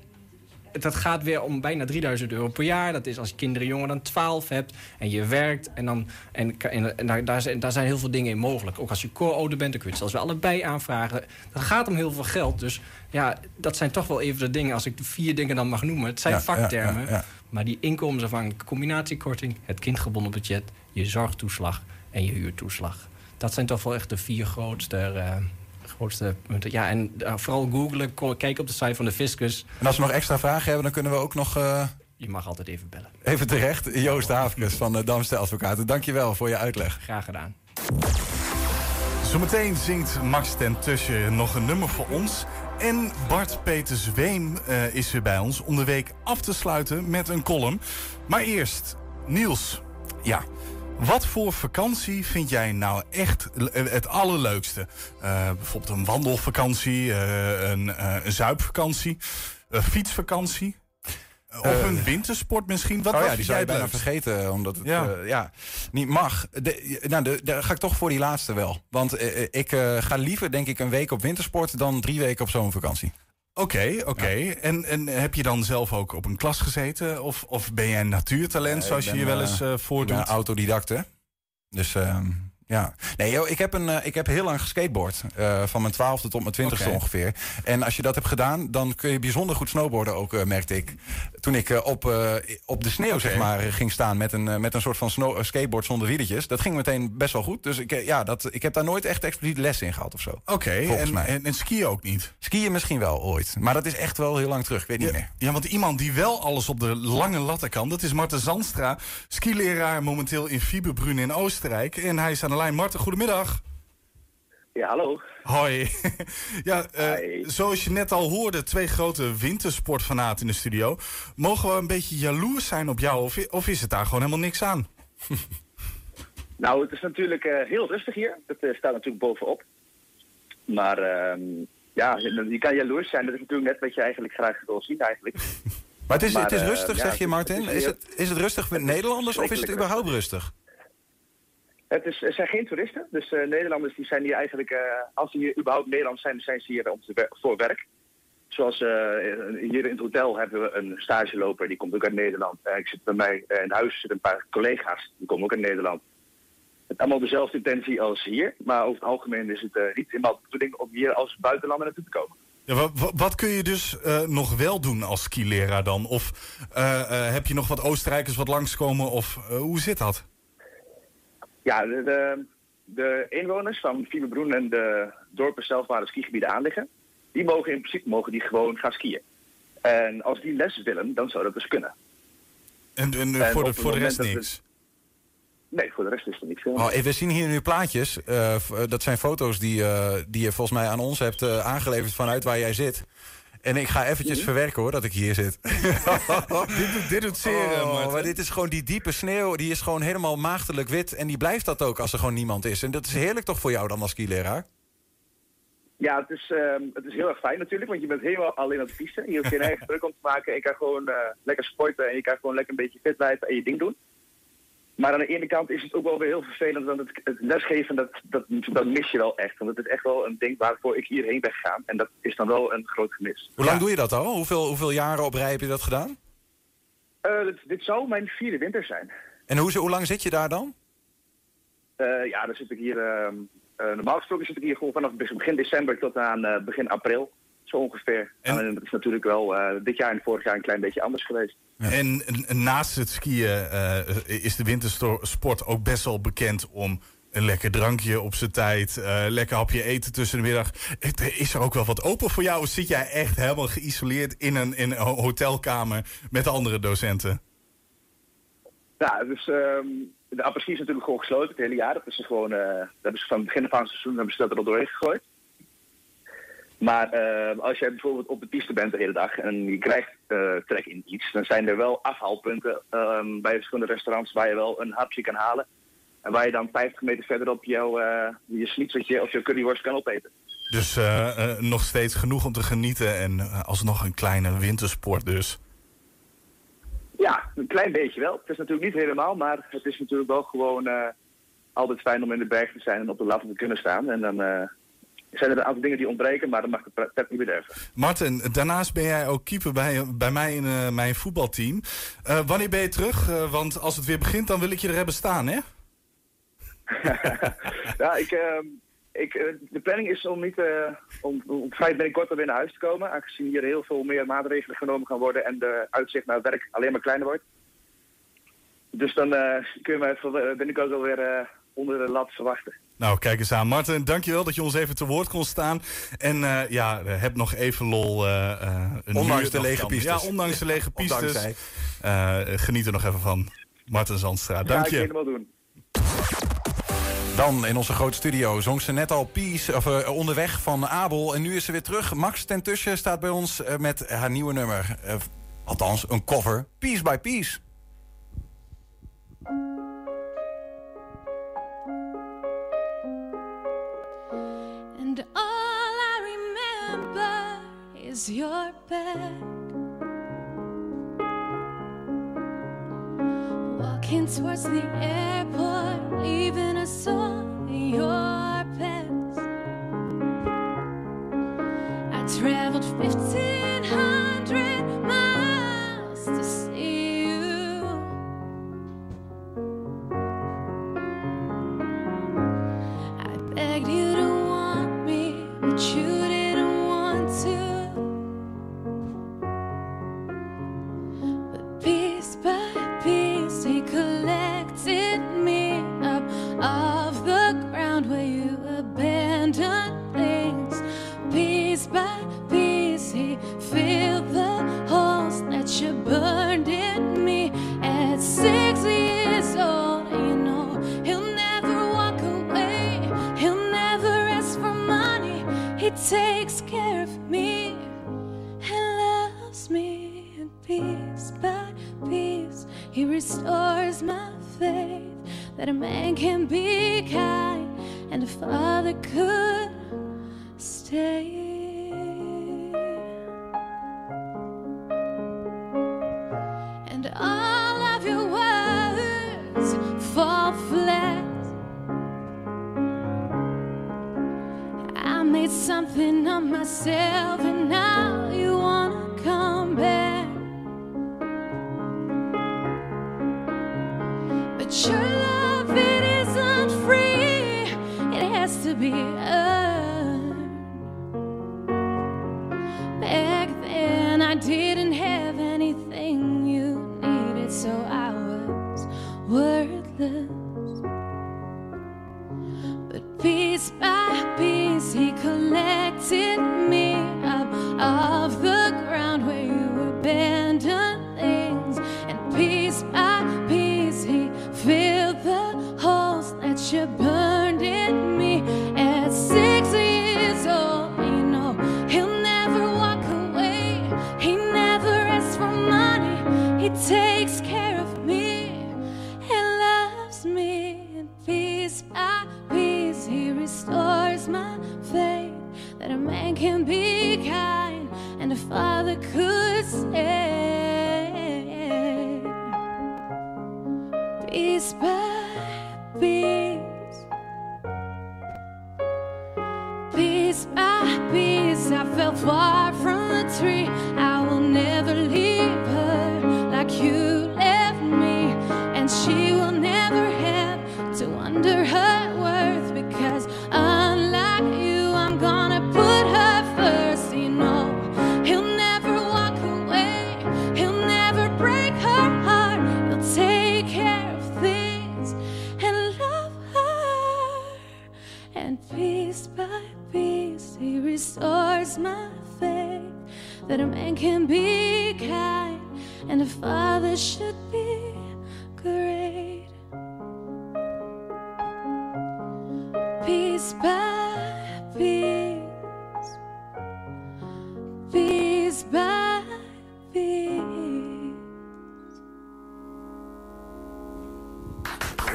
dat gaat weer om bijna 3000 euro per jaar. Dat is als je kinderen jonger dan 12 hebt en je werkt. En, dan, en, en, en daar, daar, zijn, daar zijn heel veel dingen in mogelijk. Ook als je co-ouder bent, dan kun je het zelfs weer allebei aanvragen. Dat gaat om heel veel geld. Dus ja, dat zijn toch wel even de dingen, als ik de vier dingen dan mag noemen. Het zijn Ja, vaktermen. ja, ja, ja. Maar die inkomensafhankelijke combinatiekorting, het kindgebonden budget, je zorgtoeslag en je huurtoeslag. Dat zijn toch wel echt de vier grootste. eh, grootste punten. Ja, en eh, vooral googlen, kijk op de site van de Fiscus. en als we nog extra vragen hebben, dan kunnen we ook nog eh, Je mag altijd even bellen. even terecht. Joost Haafkes van de Damste Advocaten. Dankjewel voor je uitleg. Graag gedaan. Zometeen zingt Max ten Tussen nog een nummer voor ons. En Bart Peter Zweem eh, is weer bij ons om de week af te sluiten met een column. Maar eerst, Niels. Ja, wat voor vakantie vind jij nou echt eh, het allerleukste? Eh, bijvoorbeeld een wandelvakantie, eh, een, een zuipvakantie, een fietsvakantie... Of een wintersport misschien? Wat oh ja, die zou je jij bijna leukst? vergeten, omdat het Ja. ja. niet mag. De, nou, de, daar ga ik toch voor die laatste wel. Want ik ga liever, denk ik, een week op wintersport... dan drie weken op zomervakantie. Oké, oké. En, en heb je dan zelf ook op een klas gezeten? Of, of ben jij een natuurtalent, Ja, zoals je je wel eens eh, eh Ik ben voordoet? een autodidact, hè. Dus ehm, ja. Nee, ik, heb een, eh, ik heb heel lang geskateboard. eh, van mijn twaalfde tot mijn twintigste Oké. ongeveer. En als je dat hebt gedaan, dan kun je bijzonder goed snowboarden ook, eh, merkte ik. Toen ik op, op de sneeuw, zeg maar, ging staan met een, met een soort van snow, skateboard zonder wielertjes. Dat ging meteen best wel goed. Dus ik, ja, dat, ik heb daar nooit echt expliciet les in gehad of zo. Oké, en, en, en skiën ook niet? Skiën misschien wel ooit. Maar dat is echt wel heel lang terug. Ik weet niet Ja, meer. ja, want iemand die wel alles op de lange latten kan... dat is Marten Zandstra, skileraar momenteel in Fieberbrunn in Oostenrijk. En hij is aan de Marten, goedemiddag. Ja, hallo. Hoi. ja, eh, zoals je net al hoorde, twee grote wintersportfanaten in de studio. Mogen we een beetje jaloers zijn op jou? Of, of is het daar gewoon helemaal niks aan? Nou, het is natuurlijk eh, heel rustig hier. Dat eh, staat natuurlijk bovenop. Maar ehm, ja, je kan jaloers zijn. Dat is natuurlijk net wat je eigenlijk graag wil zien eigenlijk. Maar het is, het is rustig, ja, zeg je, Martin? Is het, is het rustig met Nederlanders of is het überhaupt rustig? Het, is, zijn geen toeristen. Dus eh, Nederlanders die zijn hier eigenlijk, eh, als ze hier überhaupt Nederland zijn, zijn ze hier om te voor werk. Zoals eh, hier in het hotel hebben we een stageloper, die komt ook uit Nederland. Ik zit bij mij in huis zitten een paar collega's, die komen ook uit Nederland. Het allemaal dezelfde intentie als hier, maar over het algemeen is het niet helemaal de bedoeling om hier als buitenlander naartoe te komen. Ja, wa- wa- wat kun je dus nog wel doen als skileraar dan? Of heb je nog wat Oostenrijkers wat langskomen? Of hoe zit dat? Ja, de, de, de inwoners van Fieberbroen en de dorpen zelf waar de skigebieden aan liggen, die mogen in principe mogen die gewoon gaan skiën. En als die les willen, dan zou dat dus kunnen. En, en, eh, En voor, de, voor de rest niks? Nee, voor de rest is er niet veel. Oh, we zien hier nu plaatjes. Eh, eh, dat zijn foto's die, eh, die je volgens mij aan ons hebt eh, aangeleverd vanuit waar jij zit. En ik ga eventjes verwerken hoor, dat ik hier zit. dit, doet- dit doet zeer, eh, Oh, maar dit is gewoon die diepe sneeuw. Die is gewoon helemaal maagdelijk wit. En die blijft dat ook als er gewoon niemand is. En dat is heerlijk toch voor jou dan als skileraar? Ja, het is, ehm, het is heel erg fijn natuurlijk, want je bent helemaal alleen op de piste. Je hoeft geen eigen druk om te maken. Je kan gewoon eh, lekker sporten en je kan gewoon lekker een beetje fit blijven en je ding doen. Maar aan de ene kant is het ook wel weer heel vervelend, want het, het lesgeven, dat, dat, dat mis je wel echt. Want het is echt wel een ding waarvoor ik hierheen ben gegaan. En dat is dan wel een groot gemis. Hoe lang doe je dat al? Hoeveel, hoeveel jaren op rij heb je dat gedaan? Eh, dit, dit zou mijn vierde winter zijn. En hoe, hoe lang zit je daar dan? Eh, ja, dan zit ik hier. ehm, eh, normaal gesproken zit ik hier gewoon vanaf begin december tot aan eh, begin april. Zo ongeveer. En, dat is natuurlijk wel eh, dit jaar en vorig jaar een klein beetje anders geweest. En, en naast het skiën eh, is de wintersport ook best wel bekend om een lekker drankje op zijn tijd, eh, lekker hapje eten tussen de middag. Is er ook wel wat open voor jou? Of zit jij echt helemaal geïsoleerd in een, in een hotelkamer met de andere docenten? Ja, dus ehm, de apres-ski is natuurlijk gewoon gesloten het hele jaar. Dat is gewoon, dat hebben ze van het begin van het seizoen hebben ze dat er al doorheen gegooid. Maar eh, als jij bijvoorbeeld op de piste bent de hele dag en je krijgt eh, trek in iets, dan zijn er wel afhaalpunten ehm, bij verschillende restaurants waar je wel een hapje kan halen. En waar je dan 50 meter verderop jouw, uh, je schnitzeltje of je curryworst kan opeten. Dus uh, nog steeds genoeg om te genieten en alsnog een kleine wintersport dus. Ja, een klein beetje wel. Het is natuurlijk niet helemaal, maar het is natuurlijk wel gewoon altijd fijn om in de berg te zijn en op de lat te kunnen staan. En dan zijn er een aantal dingen die ontbreken, maar dat mag de pret niet bederven. Martin, daarnaast ben jij ook keeper bij, bij mij in uh, mijn voetbalteam. Uh, wanneer ben je terug? Uh, want als het weer begint, dan wil ik je er hebben staan, hè? ja, ik, ehm, ik, de planning is om, niet, om, om vrij binnenkort weer naar huis te komen. Aangezien hier heel veel meer maatregelen genomen gaan worden en de uitzicht naar werk alleen maar kleiner wordt. Dus dan kun je me binnenkort wel weer onder de lat verwachten. Nou, kijk eens aan. Martin, dankjewel dat je ons even te woord kon staan. En uh, ja, heb nog even lol. Uh, een ondanks de lege pistes. Ja, ondanks de lege pistes. Uh, geniet er nog even van. Martin Zandstra, dank je. Ja, ik helemaal doen. Dan in onze grote studio zong ze net al Peace, of, uh, onderweg van Abel. En nu is ze weer terug. Max Tentussen staat bij ons uh, met haar nieuwe nummer. Uh, althans, een cover. Piece by Piece. Is your back. Walking towards the airport, leaving us all in your past. I traveled 1,500 restores my faith that a man can be kind and a father could stay. And all of your words fall flat. I made something of myself,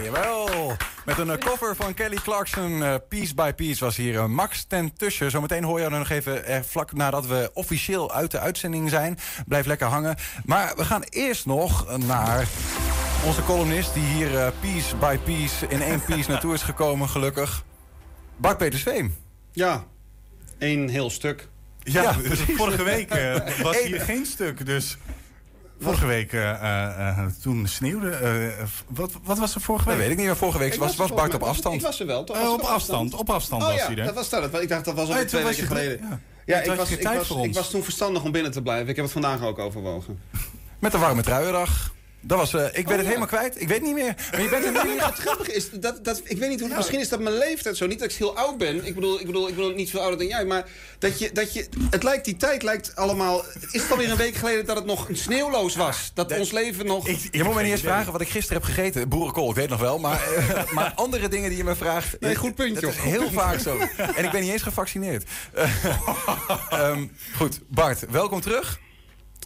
Jawel. Met een eh, cover van Kelly Clarkson. eh, piece by Piece was hier eh, Max ten tussen. Zometeen hoor je er nog even eh, vlak nadat we officieel uit de uitzending zijn. Blijf lekker hangen. Maar we gaan eerst nog naar onze columnist... die hier eh, piece by piece in één piece naartoe is gekomen, gelukkig. Bart Peter Zweem. Ja, één heel stuk. Ja, dus vorige week eh, was Eén. hier geen stuk. Dus vorige week, eh, eh, eh, toen sneeuwde... eh, wat, wat was er vorige Dat week? weet ik niet meer. Vorige week Ik was, was Bart op afstand. Ik was er wel, toch? Was op afstand, op afstand Oh was ja, hij er. dat was dat. Ik dacht dat was al twee weken geleden. Ja, ik, was, ik, was, ik was toen verstandig om binnen te blijven. Ik heb het vandaag ook overwogen. Met de warme truiendag. Dat was, eh, ik ben Oh, het ja. helemaal kwijt. Ik weet niet meer. Maar je bent er Nee, het grappige is, dat, dat, ik weet niet hoe, misschien is dat mijn leeftijd zo. Niet dat ik heel oud ben. Ik bedoel, ik bedoel, ik bedoel niet veel ouder dan jij. Maar dat je, dat je, het lijkt, die tijd lijkt allemaal... Is het alweer een week geleden dat het nog sneeuwloos was? Dat ons leven nog... Je moet me niet eens vragen wat ik gisteren heb gegeten. Boerenkool, ik weet nog wel. Maar, eh, maar andere dingen die je me vraagt... Nee, goed puntje, Dat is heel vaak zo. En ik ben niet eens gevaccineerd. Eh, ehm, goed, Bart, welkom terug.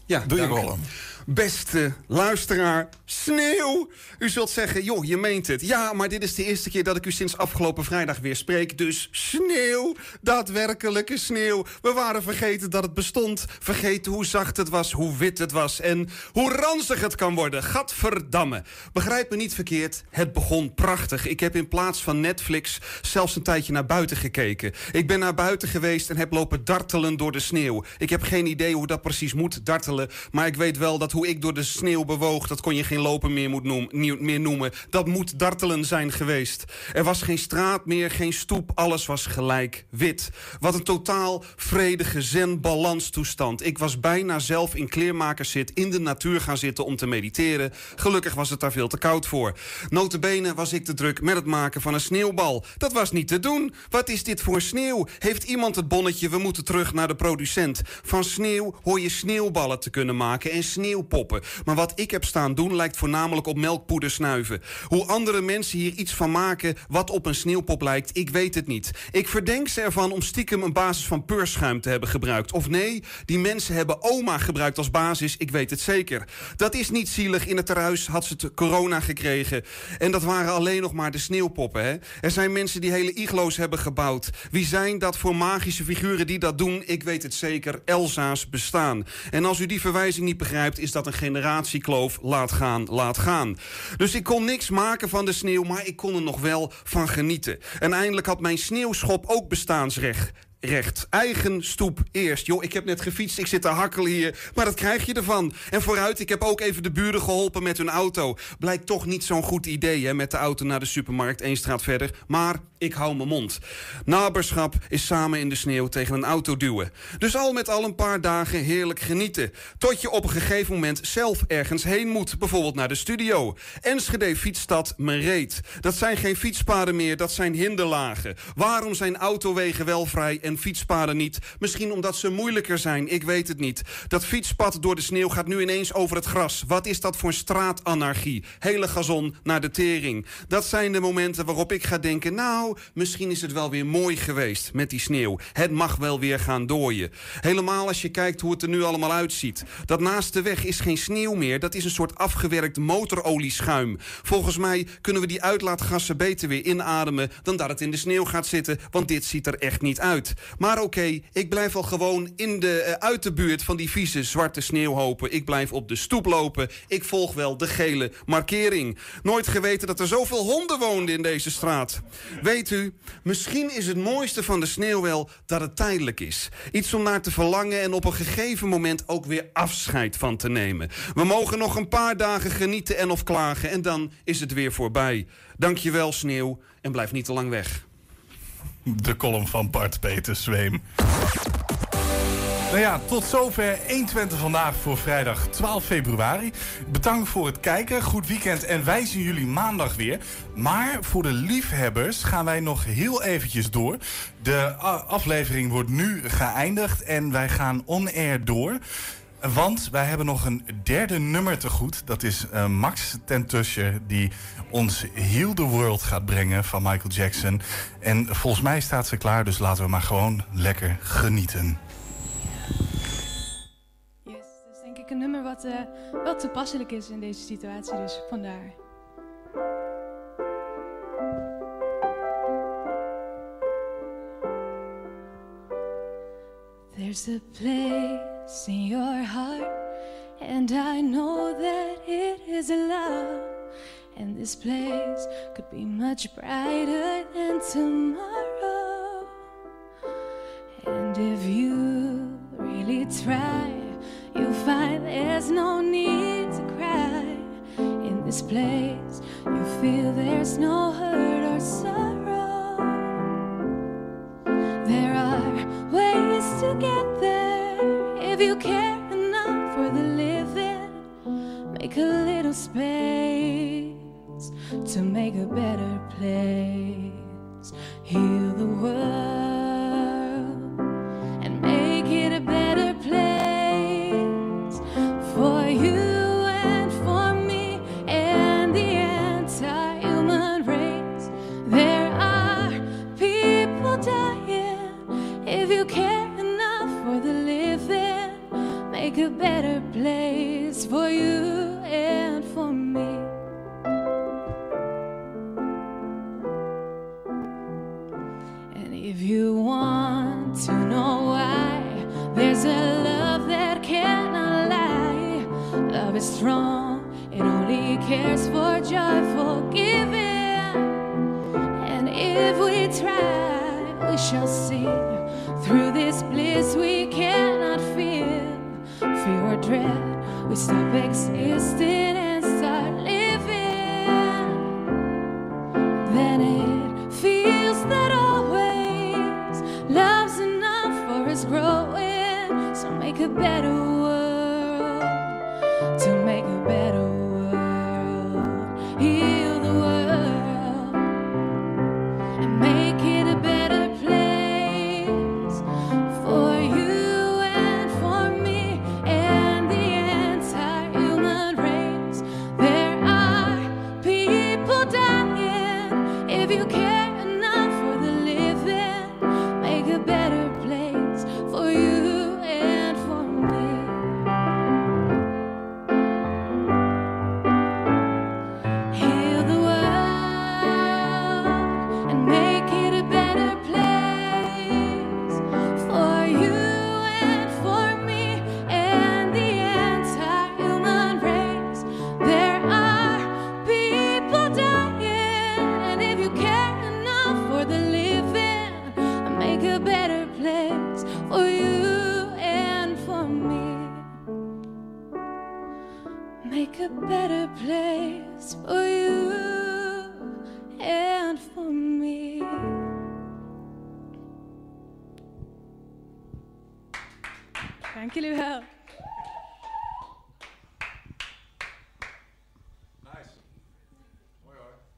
Ja, Doe je dank rollen. Beste luisteraar, sneeuw! U zult zeggen, joh, je meent het. Ja, maar dit is de eerste keer dat ik u sinds afgelopen vrijdag weer spreek. Dus sneeuw, daadwerkelijke sneeuw. We waren vergeten dat het bestond. Vergeten hoe zacht het was, hoe wit het was... en hoe ranzig het kan worden. Gadverdamme. Begrijp me niet verkeerd, het begon prachtig. Ik heb in plaats van Netflix zelfs een tijdje naar buiten gekeken. Ik ben naar buiten geweest en heb lopen dartelen door de sneeuw. Ik heb geen idee hoe dat precies moet, dartelen... maar ik weet wel dat hoe ik door de sneeuw bewoog... dat kon je geen lopen meer, moet noem, meer noemen. Dat moet dartelen zijn geweest. Er was geen straat meer, geen stoep, alles was gelijk wit. Wat een totaal vredige zen-balanstoestand. Ik was bijna zelf in kleermakerszit in de natuur gaan zitten om te mediteren. Gelukkig was het daar veel te koud voor. Notabene was ik te druk met het maken van een sneeuwbal. Dat was niet te doen. Wat is dit voor sneeuw? Heeft iemand het bonnetje? We moeten terug naar de producent. Van sneeuw hoor je sneeuwballen te kunnen maken en sneeuwpoppen. Maar wat ik heb staan doen lijkt voornamelijk op melkpoeder snuiven. Hoe andere mensen hier iets van maken wat op een sneeuwpop lijkt, ik weet het niet. Ik verdenk ze ervan om stiekem een basis van peurschuim te hebben gebruikt. Of nee, die mensen hebben oma gebruikt als basis, ik weet het zeker. Dat is niet zielig. In het terhuis had ze het corona gekregen. En dat waren alleen nog maar de sneeuwpoppen. Hè? Er zijn mensen die hele iglo's hebben gebouwd. Wie zijn dat voor magische figuren die dat doen? Ik weet het zeker. Elsa's bestaan. En als u die verwijzing niet begrijpt, is dat een generatiekloof. Laat gaan, laat gaan. Dus ik kon niks maken van de sneeuw, maar ik kon er nog wel van genieten. En eindelijk had mijn sneeuwschop ook bestaansrecht recht. Eigen stoep eerst. Joh, ik heb net gefietst, ik zit te hakkelen hier. Maar dat krijg je ervan. En vooruit, ik heb ook even de buren geholpen met hun auto. Blijkt toch niet zo'n goed idee, hè, met de auto naar de supermarkt één straat verder. Maar ik hou mijn mond. Naberschap is samen in de sneeuw tegen een auto duwen. Dus al met al een paar dagen heerlijk genieten. Tot je op een gegeven moment zelf ergens heen moet. Bijvoorbeeld naar de studio. Enschede Fietsstad Mereet. Dat zijn geen fietspaden meer, dat zijn hinderlagen. Waarom zijn autowegen wel vrij en fietspaden niet? Misschien omdat ze moeilijker zijn, ik weet het niet. Dat fietspad door de sneeuw gaat nu ineens over het gras. Wat is dat voor straatanarchie? Hele gazon naar de tering. Dat zijn de momenten waarop ik ga denken... nou, misschien is het wel weer mooi geweest met die sneeuw. Het mag wel weer gaan dooien. Helemaal als je kijkt hoe het er nu allemaal uitziet. Dat naast de weg is geen sneeuw meer. Dat is een soort afgewerkt motorolieschuim. Volgens mij kunnen we die uitlaatgassen beter weer inademen... dan dat het in de sneeuw gaat zitten, want dit ziet er echt niet uit. Maar oké, ik blijf al gewoon in de, eh, uit de buurt van die vieze zwarte sneeuwhopen. Ik blijf op de stoep lopen. Ik volg wel de gele markering. Nooit geweten dat er zoveel honden woonden in deze straat. U, misschien is het mooiste van de sneeuw wel dat het tijdelijk is. Iets om naar te verlangen en op een gegeven moment ook weer afscheid van te nemen. We mogen nog een paar dagen genieten en of klagen en dan is het weer voorbij. Dankjewel sneeuw en blijf niet te lang weg. De column van Bart Peter Zweem. Nou ja, tot zover 120 vandaag voor vrijdag 12 februari. Bedankt voor het kijken, goed weekend en wij zien jullie maandag weer. Maar voor de liefhebbers gaan wij nog heel eventjes door. De aflevering wordt nu geëindigd en wij gaan on-air door. Want wij hebben nog een derde nummer te goed. Dat is eh, Max Tentuscher die ons Heal the World gaat brengen van Michael Jackson. En volgens mij staat ze klaar, dus laten we maar gewoon lekker genieten. een nummer wat uh, toepasselijk is in deze situatie, dus vandaar. There's a place in your heart, and I know that it is love. And this place could be much brighter than tomorrow. And if you really try you'll find there's no need to cry. In this place, you feel there's no hurt or sorrow. There are ways to get there if you care enough for the living. Make a little space to make a better place. Heal the world and make it a better a better place for you stop excited.